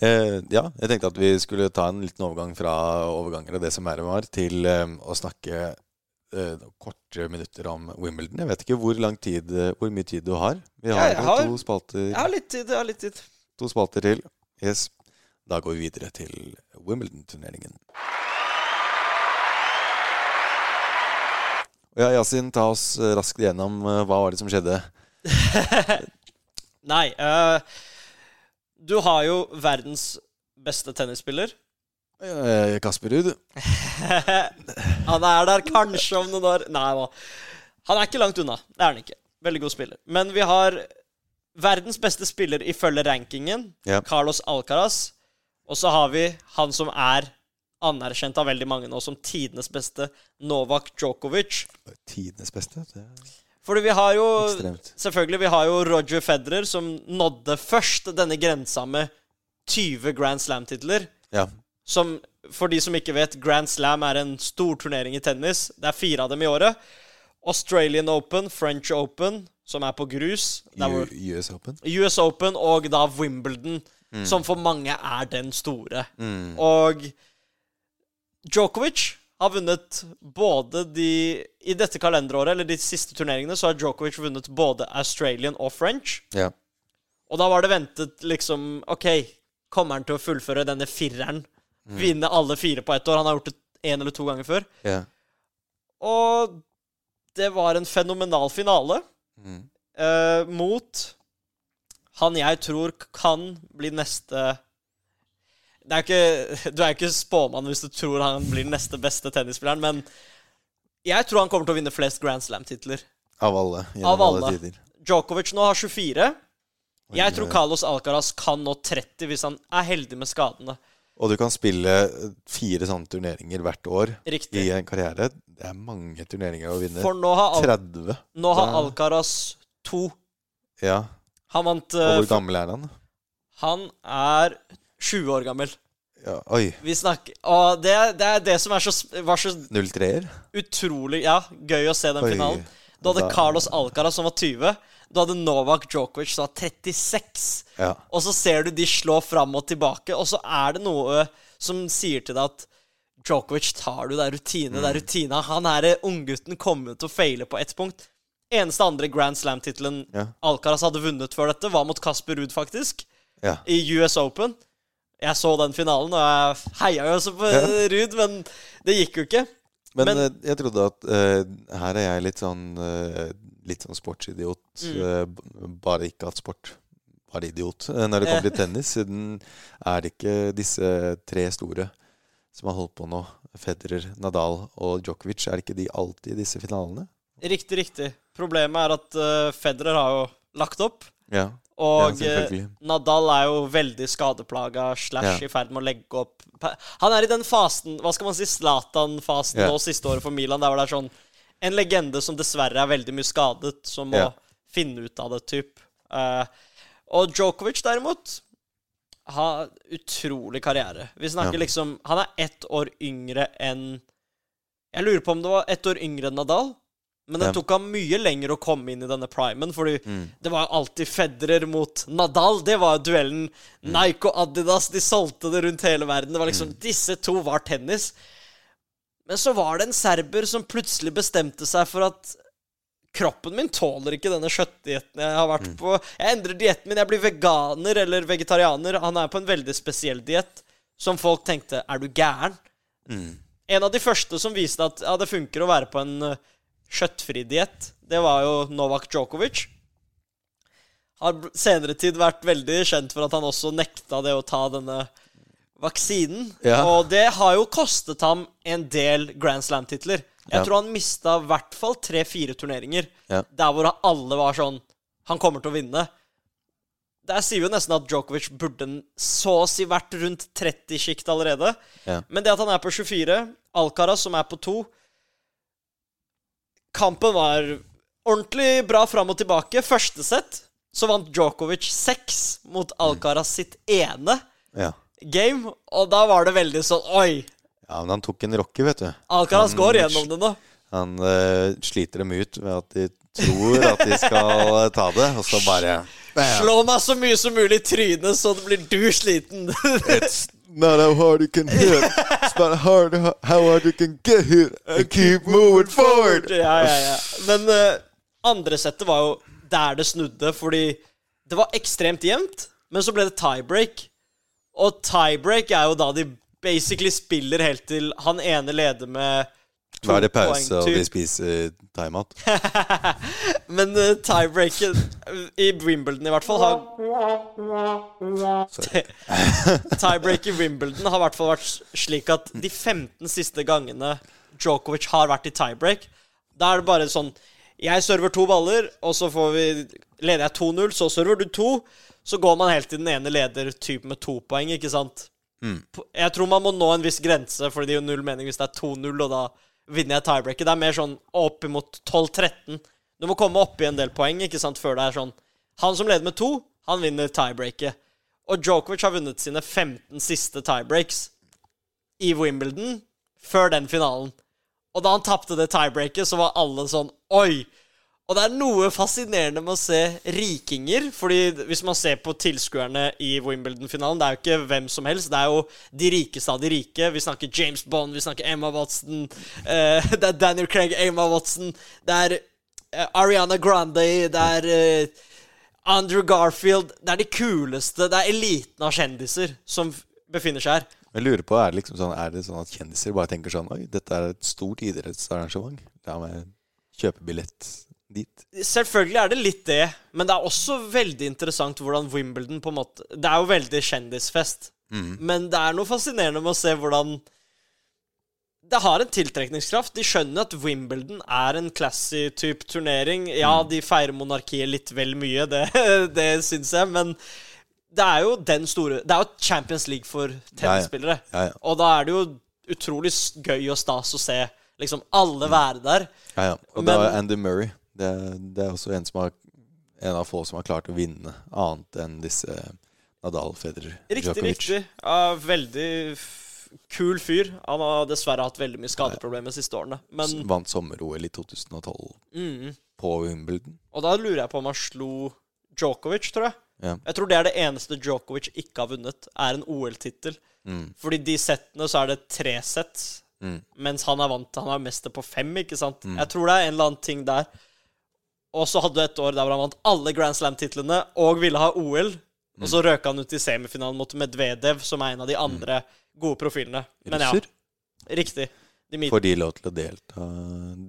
eh, ja, jeg tenkte at vi skulle ta en liten overgang fra overganger og det som er og var, til eh, å snakke eh, korte minutter om Wimbledon. Jeg vet ikke hvor lang tid, eh, hvor mye tid du har. Vi har, jeg jeg har- to, spalter, jeg har litt tid. Jeg har litt tid. to spalter til. Yes. Da går vi videre til Wimbledon-turneringen. Ja, Yasin, ta oss eh, raskt gjennom eh, hva var det som skjedde. Nei. uh, du har jo verdens beste tennisspiller. Kasper Ruud. Han er der kanskje om noen år. Nei da. Han er ikke langt unna. Det er han ikke. Veldig god spiller. Men vi har verdens beste spiller ifølge rankingen, Ja. Carlos Alcaraz. Og så har vi han som er anerkjent av veldig mange nå som tidenes beste, Novak Djokovic. Tidenes beste. Det er Fordi vi har jo ekstremt. Selvfølgelig, vi har jo Roger Federer, som nådde først denne grensa med 20 Grand Slam-titler. Ja. Som, for de som ikke vet, Grand Slam er en stor turnering i tennis. Det er fire av dem i året. Australian Open, French Open, som er på grus. Hvor, US Open. US Open og da Wimbledon, som for mange er den store. Og Djokovic har vunnet både de I dette kalenderåret, eller de siste turneringene, så har Djokovic vunnet både Australian og French. Ja. Og da var det ventet liksom OK, kommer han til å fullføre denne fireren? Vinne alle fire på ett år? Han har gjort det én eller to ganger før. ja. Og det var en fenomenal finale eh, mot han jeg tror kan bli neste er ikke, Du er ikke spåmann hvis du tror han blir den neste beste tennisspilleren, men jeg tror han kommer til å vinne flest Grand Slam-titler. Av alle. Av alle. alle. Djokovic nå har 24. Jeg tror. Carlos Alcaraz kan nå 30 hvis han er heldig med skadene. Og du kan spille fire sånne turneringer hvert år i en karriere. Det er mange turneringer å vinne. For nå har, Al 30. nå har Alcaraz to. Ja. Han vant Og eh, hvor gammel er han? Han er 20 år gammel. Ja, oi. Vi snakker Og det, det er det som er så, var så 03-er? utrolig Ja, gøy å se den Oi. finalen. Du hadde Da- Carlos Alcaraz som var 20. Du hadde Novak Djokovic som var 36. Ja. Og så ser du de slå fram og tilbake, og så er det noe som sier til deg at Djokovic tar du, det er rutine, det er rutina. Han her er unggutten kommer til å feile på ett punkt. Eneste andre Grand Slam-tittelen Ja. Alcaraz hadde vunnet før dette, var mot Kasper Ruud, faktisk. ja. I US Open. Jeg så den finalen, og jeg heia jo også på Ja. Ruud, men det gikk jo ikke. Men, Men- eh, jeg trodde at uh, her er jeg litt sånn uh, Litt sånn sportsidiot. Mm. Uh, bare ikke at sport var idiot. Når det kommer til tennis, siden er det ikke disse tre store som har holdt på nå. Federer, Nadal og Djokovic. Er det ikke de alltid i disse finalene? Riktig, riktig. Problemet er at uh, Federer har jo lagt opp. Ja. Og ja eh. Nadal er jo veldig skadeplaga slash Ja. i ferd med å legge opp Han er i den fasen, hva skal man si, Zlatan-fasen Ja. nå siste året for Milan. Der var det sånn En legende som dessverre er veldig mye skadet, som må finne ut av det, typ. Uh, og Djokovic, derimot, har utrolig karriere. Vi snakker liksom Han er ett år yngre enn Jeg lurer på om det var ett år yngre enn Nadal. Men det tok ham mye lenger å komme inn i denne primen, fordi Mm. det var alltid Federer mot Nadal. Det var duellen. Nike og Adidas, de solgte det rundt hele verden. Det var liksom, Disse to var tennis. Men så var det en serber som plutselig bestemte seg for at Kroppen min tåler ikke denne kjøttdietten jeg har vært på. Jeg endrer dietten min. Jeg blir veganer eller vegetarianer. Han er på en veldig spesiell diett som folk tenkte Er du gæren? Mm. En av de første som viste at ja, det funker å være på en kjøttfri diett, det var jo Novak Djokovic. Har senere tid vært veldig kjent for at han også nekta det å ta denne vaksinen. Ja. Og det har jo kostet ham en del Grand Slam-titler. Jeg Ja. tror han mista i hvert fall tre-fire turneringer Ja. der hvor alle var sånn Han kommer til å vinne. Der sier vi jo nesten at Djokovic burde så å si vært rundt 30-sjikt allerede. Men det at han er på 24, Alcaraz som er på 2 Kampen var ordentlig bra fram og tilbake. Første sett så vant Djokovic seks mot Alcaraz sitt ene Ja. game. Og da var det veldig sånn Oi! ja, men han tok en rocky, vet du. Alcaraz Han- går gjennom det nå. Han uh, sliter dem ut ved at de tror at de skal ta det, og så bare. Slå meg så mye som mulig i trynet, så det blir du sliten. It's not how hard you can hit, it's not hard how hard you can get hit and keep moving forward. ja, ja, ja. Men uh, andre settet var jo der det snudde, fordi det var ekstremt jevnt, men så ble det tiebreak. Og tiebreak er jo da de basically spiller helt til han ene leder med Da er det pause, og de spiser thaimat. Men uh, tiebreaken eh, i Wimbledon i hvert fall har Tiebreak i Wimbledon har i hvert fall vært slik at de 15 siste gangene Djokovic har vært i tiebreak, da er det bare sånn Jeg server to baller, og så får vi leder jeg 2-0, så server du to. Så går man helt til den ene leder typ med to poeng, ikke sant? Mm. Jeg tror man må nå en viss grense, fordi det gir jo null mening hvis det er 2-0, og da vinner jeg tiebreaket. Det er mer sånn opp imot 12-13. Du må komme opp i en del poeng, ikke sant, før det er sånn Han som leder med to, han vinner tiebreaket. Og Djokovic har vunnet sine 15 siste tiebreaks i Wimbledon før den finalen. Og da han tapte det tiebreaket, så var alle sånn Oi! Og det er noe fascinerende med å se rikinger. Fordi hvis man ser på tilskuerne i Wimbledon-finalen, det er jo ikke hvem som helst. Det er jo de rikeste av de rike. Vi snakker James Bond, vi snakker Emma Watson. eh, det er Daniel Craig, Emma Watson. Det er eh, Ariana Grande. Det er eh, Andrew Garfield. Det er de kuleste. Det er eliten av kjendiser som befinner seg her. Jeg lurer på, er det liksom sånn Er det sånn at kjendiser bare tenker sånn Oi, dette er et stort idrettsarrangement. La meg kjøpe billett dit. Selvfølgelig er det litt det, men det er også veldig interessant hvordan Wimbledon på en måte Det er jo veldig kjendisfest. Mm. Men det er noe fascinerende med å se hvordan Det har en tiltrekningskraft. De skjønner at Wimbledon er en classy type turnering. Ja, Mm. de feirer monarkiet litt vel mye, det, det syns jeg, men det er jo den store Det er jo Champions League for tennisspillere. Ja, ja. Og da er det jo utrolig gøy og stas å se liksom alle være der. Ja, ja. Og Men- det var Andy Murray. Det, det er også en, har, en av få som har klart å vinne, annet enn disse Nadal, Federer, Riktig, Djokovic. riktig. Ja, veldig kul fyr. Han har dessverre hatt veldig mye skadeproblemer de siste årene. Men Vant sommer-OL i 2012 mm, på Wimbledon. Og da lurer jeg på om han slo Djokovic, tror jeg. Ja. Jeg tror det er det eneste Djokovic ikke har vunnet, er en OL-tittel. Mm. Fordi de settene så er det tre sett, Mm. mens han er vant Han er mester på fem, ikke sant? Jeg tror det er en eller annen ting der. Og så hadde du et år der hvor han vant alle Grand Slam-titlene og ville ha OL. Og så røk han ut i semifinalen mot Medvedev, som er en av de andre gode profilene. Men ja, riktig. De, Får de lov til å delta?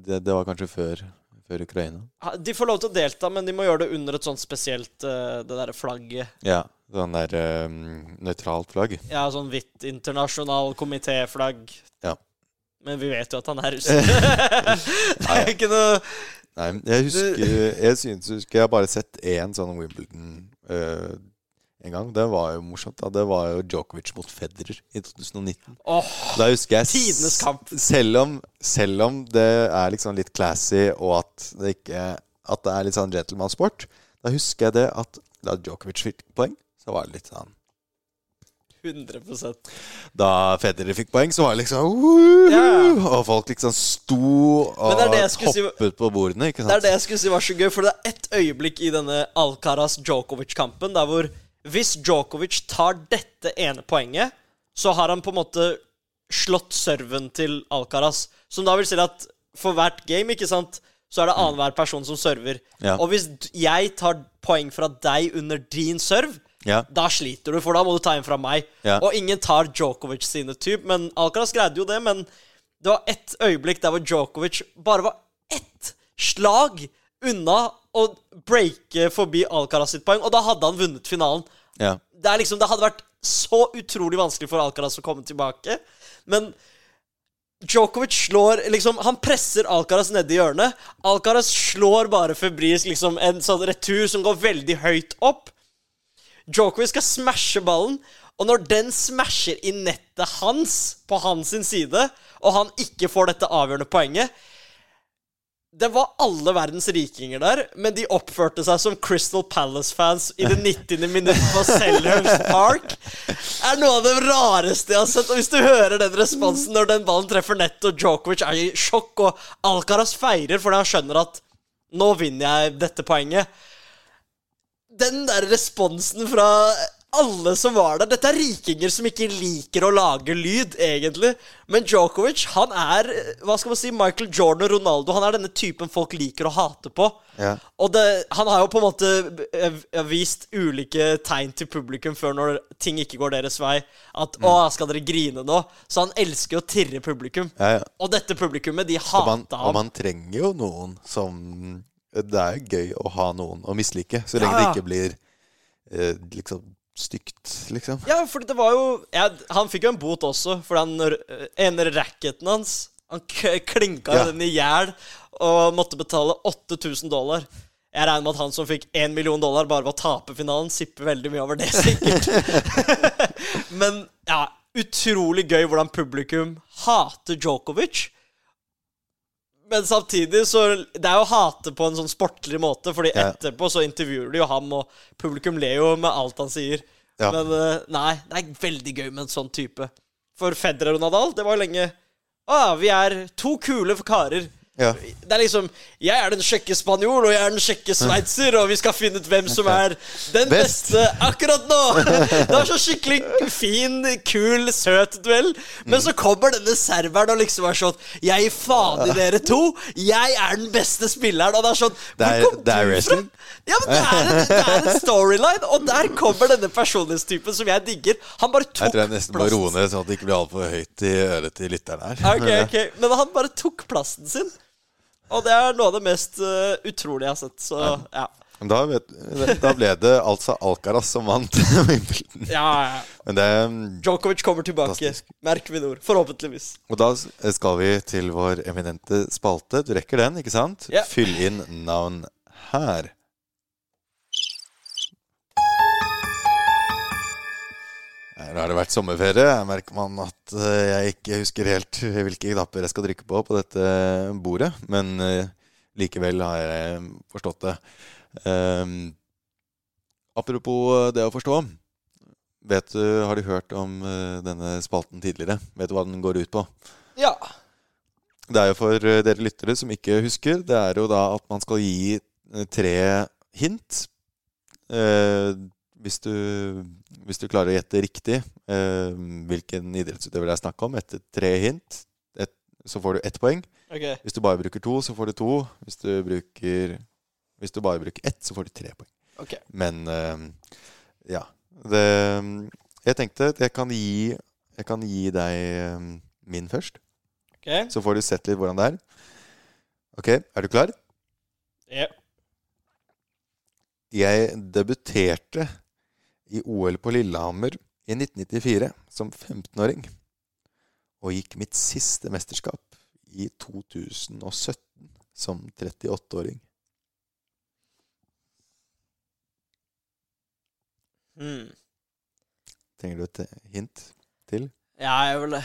Det, det var kanskje før, før Ukraina? De får lov til å delta, men de må gjøre det under et sånt spesielt eh, Det derre flagget. Ja. Sånn der um, nøytralt flagg. Ja, sånn hvitt internasjonal komitéflagg. Ja. Men vi vet jo at han er russer. det er ikke noe Nei, jeg husker Jeg synes husker Jeg bare sett én sånn Wimbledon uh, en gang. Det var jo morsomt. da Det var jo Djokovic mot Federer i 2019. Åh, Da husker jeg Tidenes kamp. Selv om, selv om det er liksom litt classy, og at det ikke At det er litt sånn gentleman-sport, da husker jeg det at da Djokovic fikk poeng, så var det litt sånn 100 Da Federer fikk poeng, så var det liksom! Ja. Og folk liksom sto og det det hoppet si- på bordene. Ikke sant? Det er det jeg skulle si var så gøy, for det er ett øyeblikk i denne Alcaraz-Djokovic-kampen der hvor hvis Djokovic tar dette ene poenget, så har han på en måte slått serven til Alcaraz. Som da vil si at for hvert game, ikke sant, så er det annenhver person som server. Ja. Og hvis jeg tar poeng fra deg under din serve, Ja. da sliter du, for da må du ta en fra meg. Ja. Og ingen tar Djokovic sine typ, men Alcaraz greide jo det. Men det var ett øyeblikk der hvor Djokovic bare var ett slag unna å breake forbi Alcaraz sitt poeng, og da hadde han vunnet finalen. Ja. Det, liksom, det hadde vært så utrolig vanskelig for Alcaraz å komme tilbake, men Djokovic slår liksom Han presser Alcaraz nedi hjørnet. Alcaraz slår bare febrilsk liksom en sånn retur som går veldig høyt opp. Djokovic skal smashe ballen, og når den smasher i nettet hans, på hans side, og han ikke får dette avgjørende poenget Det var alle verdens rikinger der, men de oppførte seg som Crystal Palace-fans i det 90. minutt på Selhurst Park. er noe av det rareste jeg har sett. Og hvis du hører den responsen når den ballen treffer nettet, og Djokovic er i sjokk, og Alcaraz feirer fordi han skjønner at nå vinner jeg dette poenget den der responsen fra alle som var der Dette er rikinger som ikke liker å lage lyd, egentlig. Men Djokovic, han er hva skal man si, Michael Jordan og Ronaldo. Han er denne typen folk liker å hate på. Ja. Og det, han har jo på en måte vist ulike tegn til publikum før når ting ikke går deres vei. At 'Å, skal dere grine nå?' Så han elsker å tirre publikum. Ja, ja. Og dette publikummet, de hata ham. og man trenger jo noen som Det er jo gøy å ha noen å mislike, så lenge det ikke blir eh, liksom stygt, liksom. Ja, for det var jo ja, Han fikk jo en bot også, for den ene racketen hans Han klinka Ja. den i hjel og måtte betale 8000 dollar. Jeg regner med at han som fikk 1 million dollar bare ved å tape finalen, sipper veldig mye over det, sikkert. Men ja, utrolig gøy hvordan publikum hater Djokovic. Men samtidig så Det er jo å hate på en sånn sportlig måte, Fordi Ja. etterpå så intervjuer de jo ham, og publikum ler jo med alt han sier. Ja. Men eh, nei, det er veldig gøy med en sånn type. For Federer og Nadal, det var jo lenge Å, vi er to kule karer. Ja. Det er liksom Jeg er den kjekke spanjol, og jeg er den kjekke sveitser, og vi skal finne ut hvem som er den Best. beste akkurat nå! Det var så skikkelig fin, kul, søt duell. Men så kommer denne serberen og liksom er sånn Jeg i dere to! Jeg er den beste spilleren! Og det er sånn Det er- Hvor kom det er du wrestling. fra? Ja, men det er, en, det er en storyline, og der kommer denne personlighetstypen som jeg digger. Han bare tok Jeg tror jeg nesten må roe ned, sånn at det ikke blir altfor høyt i øret til lytteren her. Ok, ok, Men han bare tok plassen sin. Og det er noe av det mest uh, utrolige jeg har sett. Så ja. Da, vet, da ble det altså Alcaraz som vant Wimbledon. Ja, ja. Men det Djokovic kommer tilbake. Fantastisk. Merker vi ord. Forhåpentligvis. Og da skal vi til vår eminente spalte. Du rekker den, ikke sant? Yeah. Fyll inn navn her. Her har det vært sommerferie. Her merker man at eh, jeg ikke husker helt hvilke knapper jeg skal trykke på på dette bordet. Men eh, likevel har jeg forstått det. Ehm, apropos det å forstå. Vet du, Har du hørt om eh, denne spalten tidligere? Vet du hva den går ut på? Ja. Det er jo for eh, dere lyttere som ikke husker, det er jo da at man skal gi eh, tre hint. Eh, hvis, du, hvis du klarer å gjette riktig eh, hvilken idrettsutøver det er snakk om etter tre hint, et, så får du ett poeng. Okay. Hvis du bare bruker to, så får du to. Hvis du, bruker, hvis du bare bruker ett, så får du tre poeng. Okay. Men eh, ja. Det, jeg tenkte at jeg kan gi, jeg kan gi deg eh, min først. Okay. Så får du sett litt hvordan det er. Ok, er du klar? Ja. Jeg debuterte i OL på Lillehammer i 1994 som 15-åring. Og gikk mitt siste mesterskap i 2017 som 38-åring. Mm. Trenger du et hint til? Ja, jeg vil det.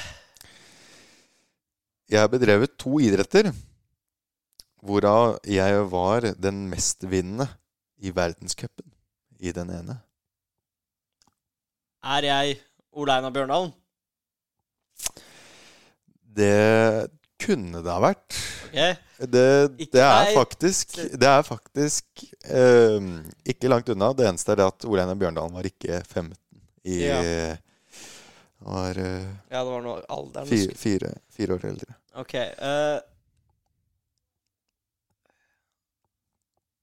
Jeg har bedrevet to idretter, hvorav jeg var den mestvinnende i verdenscupen i den ene. Er jeg Ole Einar Bjørndalen? Det kunne det ha vært. Ok. Det, det er faktisk, det er faktisk eh, ikke langt unna. Det eneste er det at Ole Einar Bjørndalen var ikke 15 i Ja. Var eh, Ja, det var noe alderen fire, fire, fire år eldre. Ok. Uh,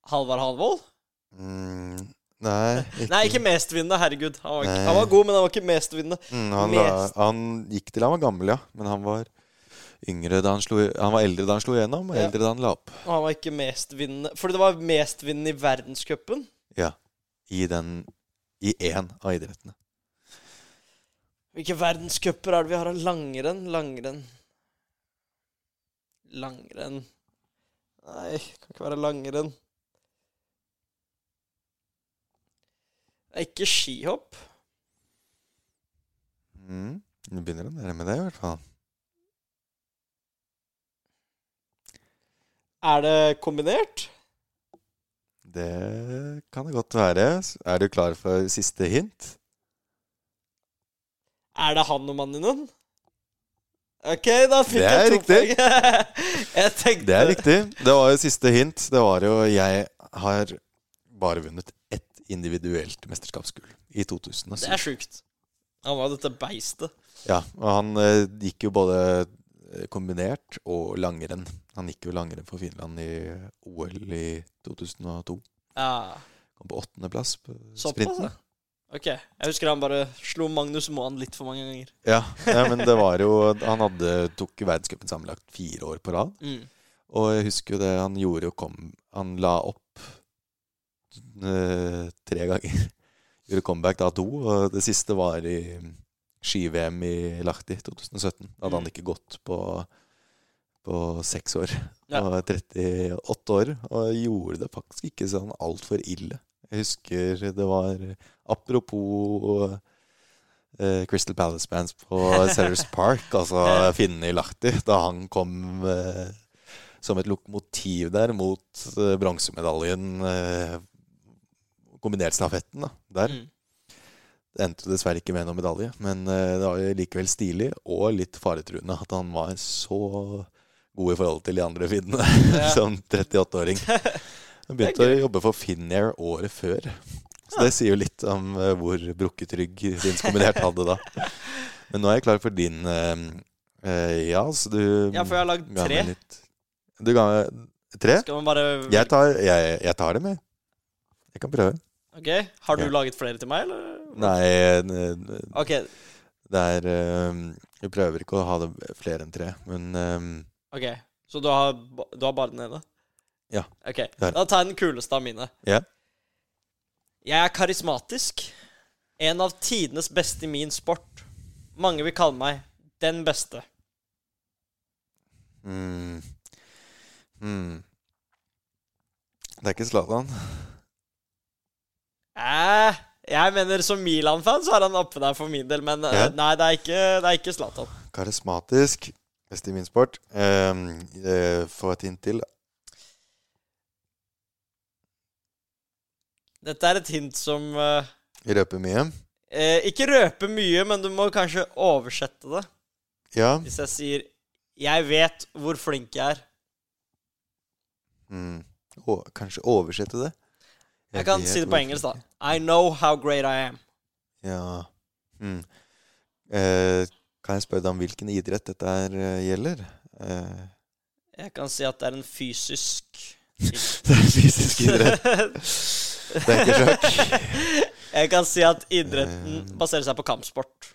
Halvard Halvold? Mm, nei, ikke, Nei, ikke mestvinnende. Herregud. Han var, ikke, han var god, men han var ikke mestvinnende. Mm, han, mest- han gikk til han var gammel, ja. Men han var yngre da han slo Han var eldre da han slo igjennom, og Ja. eldre da han la opp. Og han var ikke mestvinnende Fordi det var mestvinnende i verdenscupen. Ja. I den I én av idrettene. Hvilke verdenscuper er det vi har av langrenn? Langrenn Langrenn Nei, kan ikke være langrenn. Det er ikke skihopp. Mm. Du begynner å nærme deg, i hvert fall. Er det kombinert? Det kan det godt være. Er du klar for siste hint? Er det han og mannen din? OK, da fikk jeg to poeng. jeg tenkte Det er riktig. Det var jo siste hint. Det var jo Jeg har bare vunnet ett individuelt mesterskapsgull i 2007. Det er sjukt. Han var dette beistet. Ja, og han eh, gikk jo både eh, kombinert og langrenn. Han gikk jo langrenn for Finland i OL i 2002. Ja. Kom på åttendeplass på Såpass, sprinten. ja. OK. Jeg husker han bare slo Magnus Moan litt for mange ganger. Ja, ja, men det var jo Han hadde, tok verdenscupen sammenlagt fire år på rad. Mm. Og jeg husker jo det han gjorde jo kom Han la opp tre ganger. Gjorde comeback da to, og det siste var i ski-VM i Lahti 2017. Da hadde han Mm. ikke gått på, på seks år. Ja. Og 38 år. Og gjorde det faktisk ikke sånn altfor ille. Jeg husker det var Apropos uh, Crystal Palace Bands på Sellers Park, altså finnene i Lahti, da han kom uh, som et lokomotiv der mot uh, bronsemedaljen eh, Kombinert-stafetten da, der. Mm. Det endte dessverre ikke med noen medalje, men eh, det var likevel stilig og litt faretruende at han var så god i forhold til de andre finnene Ja. som 38-åring. Han begynte å jobbe for Finnair året før. Så det sier jo litt om eh, hvor brukket rygg Finns kombinert hadde da. Men nå er jeg klar for din eh, eh, Ja, så du Ja, for jeg har lagd tre. Du ga meg tre? Jeg tar, jeg, jeg tar det jeg. Jeg kan prøve. OK. Har du Ja. laget flere til meg, eller? Nei, OK. det er eh, Vi prøver ikke å ha det flere enn tre, men um, ok Så du har, du har bare den ene? Ja. OK. Da tar jeg den kuleste av mine. Ja. Jeg er karismatisk. En av tidenes beste i min sport. Mange vil kalle meg den beste. Mm. Mm. Det er ikke Zlatan. Eh, jeg mener som Milan-fan så er han oppe der for min del, men eh, Ja. nei, det er ikke, det er ikke Zlatan. Karismatisk. Best i min sport. Um, uh, Få et hint til. Dette er et hint som uh, Røper mye. Uh, Ikke røper mye, men du må kanskje oversette det. Ja. Hvis jeg sier 'Jeg vet hvor flink jeg er'. Mm. Å, kanskje oversette det? Jeg kan si det på engelsk, da. I know how great I am. Ja. Mm. Eh, kan jeg spørre deg om hvilken idrett dette er, eh, gjelder? Eh, Jeg kan si at det er en fysisk det er en fysisk idrett. Det er ikke sjakk. Jeg kan si at idretten Eh. baserer seg på kampsport.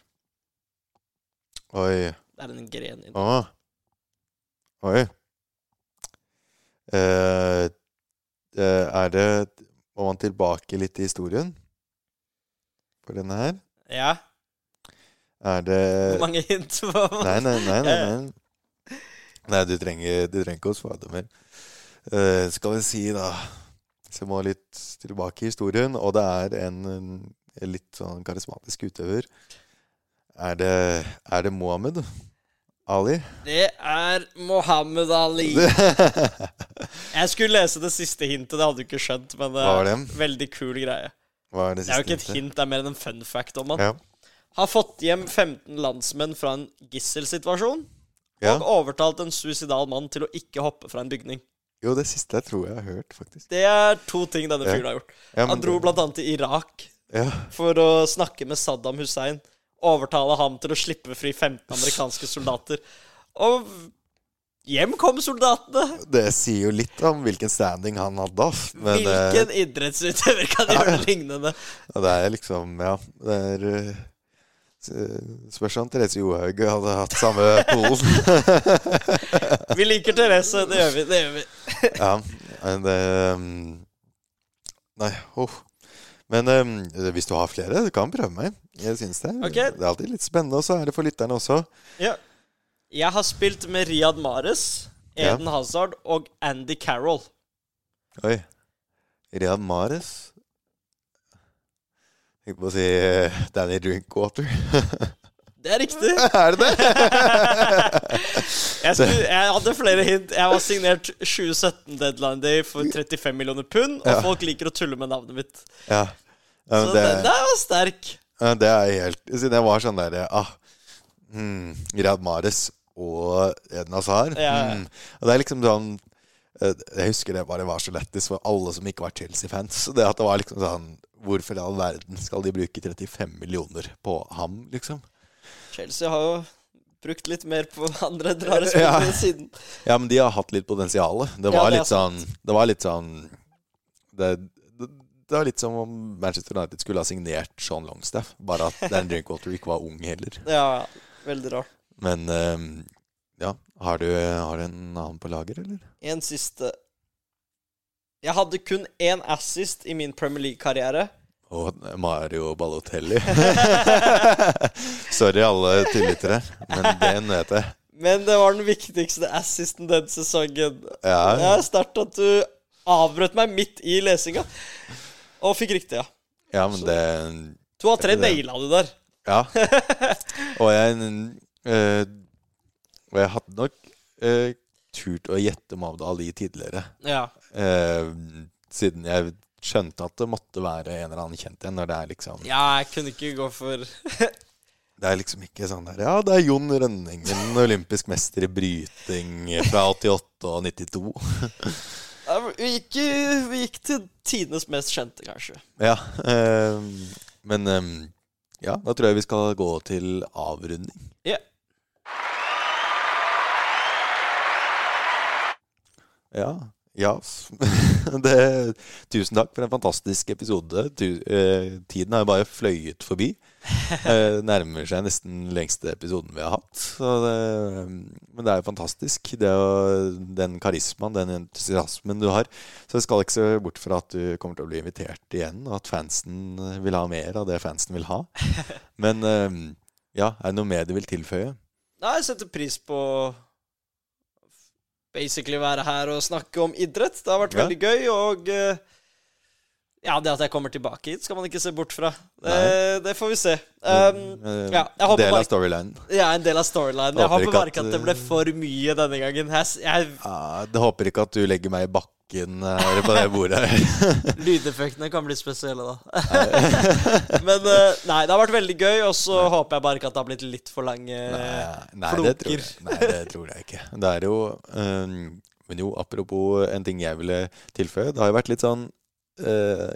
Oi. Det er en gren i. Å. Oi. Eh, er det Må man tilbake litt i historien for denne her? Ja. Er det Hvor mange hint Nei, nei, nei. nei, nei. nei du, trenger, du trenger ikke å svare mer. Uh, skal vi si, da Så må litt tilbake i historien, og det er en, en litt sånn karismatisk utøver. Er det, er det Mohammed Ali? Det er Mohammed Ali. Jeg skulle lese det siste hintet, det hadde du ikke skjønt, men det var er en veldig kul greie. Hva er det Det er jo ikke et siste hint, det er mer enn en fun fact om han. Ja. Har fått hjem 15 landsmenn fra en gisselsituasjon. Ja. Og overtalt en suicidal mann til å ikke hoppe fra en bygning. Jo, det siste jeg tror jeg har hørt, faktisk. Det er to ting denne Ja. har gjort. Ja, men Han dro det- blant annet til Irak for å snakke med Saddam Hussein. Overtale ham til å slippe fri 15 amerikanske soldater. Og hjem kom soldatene. Det sier jo litt om hvilken standing han hadde. Men eh, Hvilken idrettsutøver kan gjøre noe lignende? det er liksom Ja, det er eh, Spørs om Therese Johaug hadde hatt samme polen. Vi liker Therese, det gjør vi. det gjør vi ja, men det Nei, oh. Men um, hvis du har flere, du kan prøve meg. Jeg synes det. Okay. Det er alltid litt spennende, og så er det for lytterne også. Ja. Jeg har spilt med Riyad Mahrez, Ja. Eden Hazard og Andy Carroll. Oi. Riyad Mares Jeg tenkte på å si eh, Danny Drinkwater. Det er riktig. er det det? Jeg, skulle, jeg hadde flere hint. Jeg var signert 2017 Deadline Day for 35 millioner pund, og Ja. folk liker å tulle med navnet mitt. ja. ja men Så det, den der var sterk. ja, det er helt Siden jeg var sånn der ah, mm, Riyad Mahrez og Eden Hazard. Ja. Mm. Og det er liksom sånn eh, Jeg husker det bare var så lettest for alle som ikke var Chelsea-fans. Det at det var liksom sånn Hvorfor i all verden skal de bruke 35 millioner på ham, liksom? Chelsea har jo brukt litt mer på andre rare spillere Ja. siden. Ja, men de har hatt litt potensial. Det Ja, var det litt sånn Det var litt sånn det, det, det var litt som om Manchester United skulle ha signert Sean Longstaff. Bare at Dan Drinkwater ikke var ung heller. Ja, veldig rart. Men um, ja, har du, har du en annen på lager, eller? En siste Jeg hadde kun én assist i min Premier League-karriere. Og Mario Balotelli. Sorry, alle tillitere, men den vet jeg. Men det var den viktigste assisten den sesongen. Det Ja, er sterkt at du avbrøt meg midt i lesinga. Og fikk riktig, ja. ja men det To av tre Det- naila du der. Ja. Og jeg øh, Og jeg hadde nok øh, turt å gjette Mavda Ali tidligere. Ja. Øh, siden jeg skjønte at det måtte være en eller annen kjent en. Når det er liksom ja, jeg kunne ikke gå for Det er liksom ikke sånn der Ja, det er Jon Rønningen, olympisk mester i bryting fra 88 og 92. Ja, vi, gikk, vi gikk til tidenes mest kjente, kanskje. Ja. eh, men eh, ja, da tror jeg vi skal gå til avrunding. Ja. Ja. Ja. Det, tusen takk for en fantastisk episode. Eh, tiden har jo bare fløyet forbi. Eh, nærmer seg nesten lengste episoden vi har hatt. Så det, men det er jo fantastisk. Det å, den karismaen, den entusiasmen du har. Så jeg skal ikke se bort fra at du kommer til å bli invitert igjen, og at fansen vil ha mer av det fansen vil ha. Men eh, ja, er det noe mer du vil tilføye? Nei, jeg setter pris på basically være her og snakke om idrett. Det har vært Ja. veldig gøy, og eh, ja, det at jeg kommer tilbake hit, skal man ikke se bort fra. Det, det får vi se. Um, Eh, ja, jeg del av storylinen. jeg er en del av storylinen. Jeg Håper bare ikke at det ble for mye denne gangen. Jeg, jeg, Ja, det håper ikke at du legger meg i bakken her på det bordet. lydeffektene kan bli spesielle, da. Men eh, nei, det har vært veldig gøy, og så håper jeg bare ikke at det har blitt litt for lange Nei, nei, det tror jeg, nei, det tror jeg ikke. Det er jo um, Men jo, apropos en ting jeg ville tilføye. Det har jo vært litt sånn uh,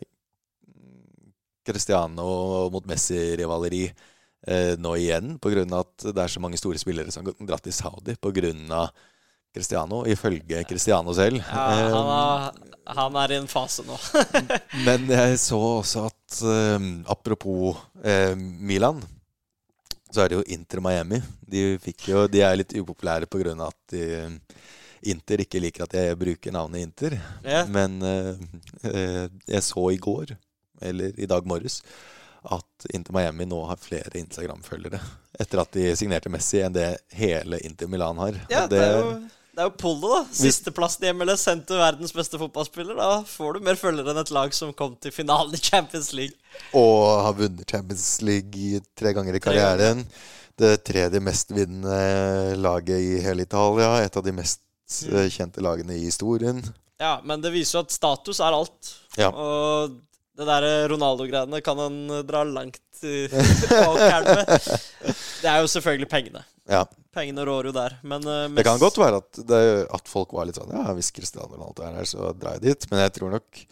Cristiano mot Messi-rivaleri øh, nå igjen, på grunn av at det er så mange store spillere som har dratt til Saudi på grunn av Cristiano, ifølge Cristiano selv. Ja, han, er, han er i en fase nå. Men jeg så også at eh, apropos eh, Milan, så er det jo Inter Miami. De, jo, de er litt upopulære pga. at de, Inter ikke liker at jeg bruker navnet Inter. Ja. Men eh, jeg så i går, eller i dag morges, at Inter Miami nå har flere Instagram-følgere etter at de signerte Messi, enn det hele Inter Milan har. Ja, Og det er jo, det er jo Polo, da. Sisteplassen i MLS sendt til verdens beste fotballspiller. Da får du mer følgere enn et lag som kom til finalen i Champions League. Og har vunnet Champions League tre ganger i karrieren. Det tredje mest vinnende laget i hele Italia. Et av de mest Mm. eh, kjente lagene i historien. Ja, men det viser jo at status er alt. Ja. Og det der Ronaldo-greiene kan han eh, dra langt åkeren med. Det er jo selvfølgelig pengene. Ja, Pengene rår jo der. Men eh, Det kan godt være at, det, at folk var litt sånn Ja, hvis Cristiano Ronaldo er her, så drar jeg dit. Men jeg tror nok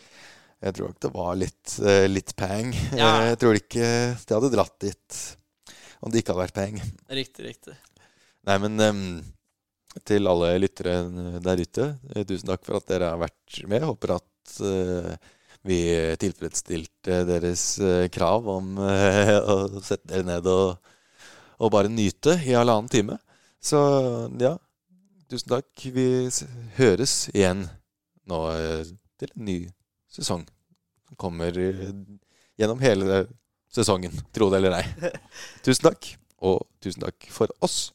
jeg tror nok det var litt, uh, litt peng. Ja. Jeg tror ikke de hadde dratt dit om det ikke hadde vært peng. Riktig, riktig. Nei, men um, til alle lyttere der ute, eh, tusen takk for at dere har vært med. Håper at eh, vi tilfredsstilte deres eh, krav om eh, å sette dere ned og, og bare nyte i halvannen time. Så ja, tusen takk. Vi høres igjen nå eh, til en ny sesong. Som kommer gjennom hele sesongen, tro det eller ei. Tusen takk, og tusen takk for oss.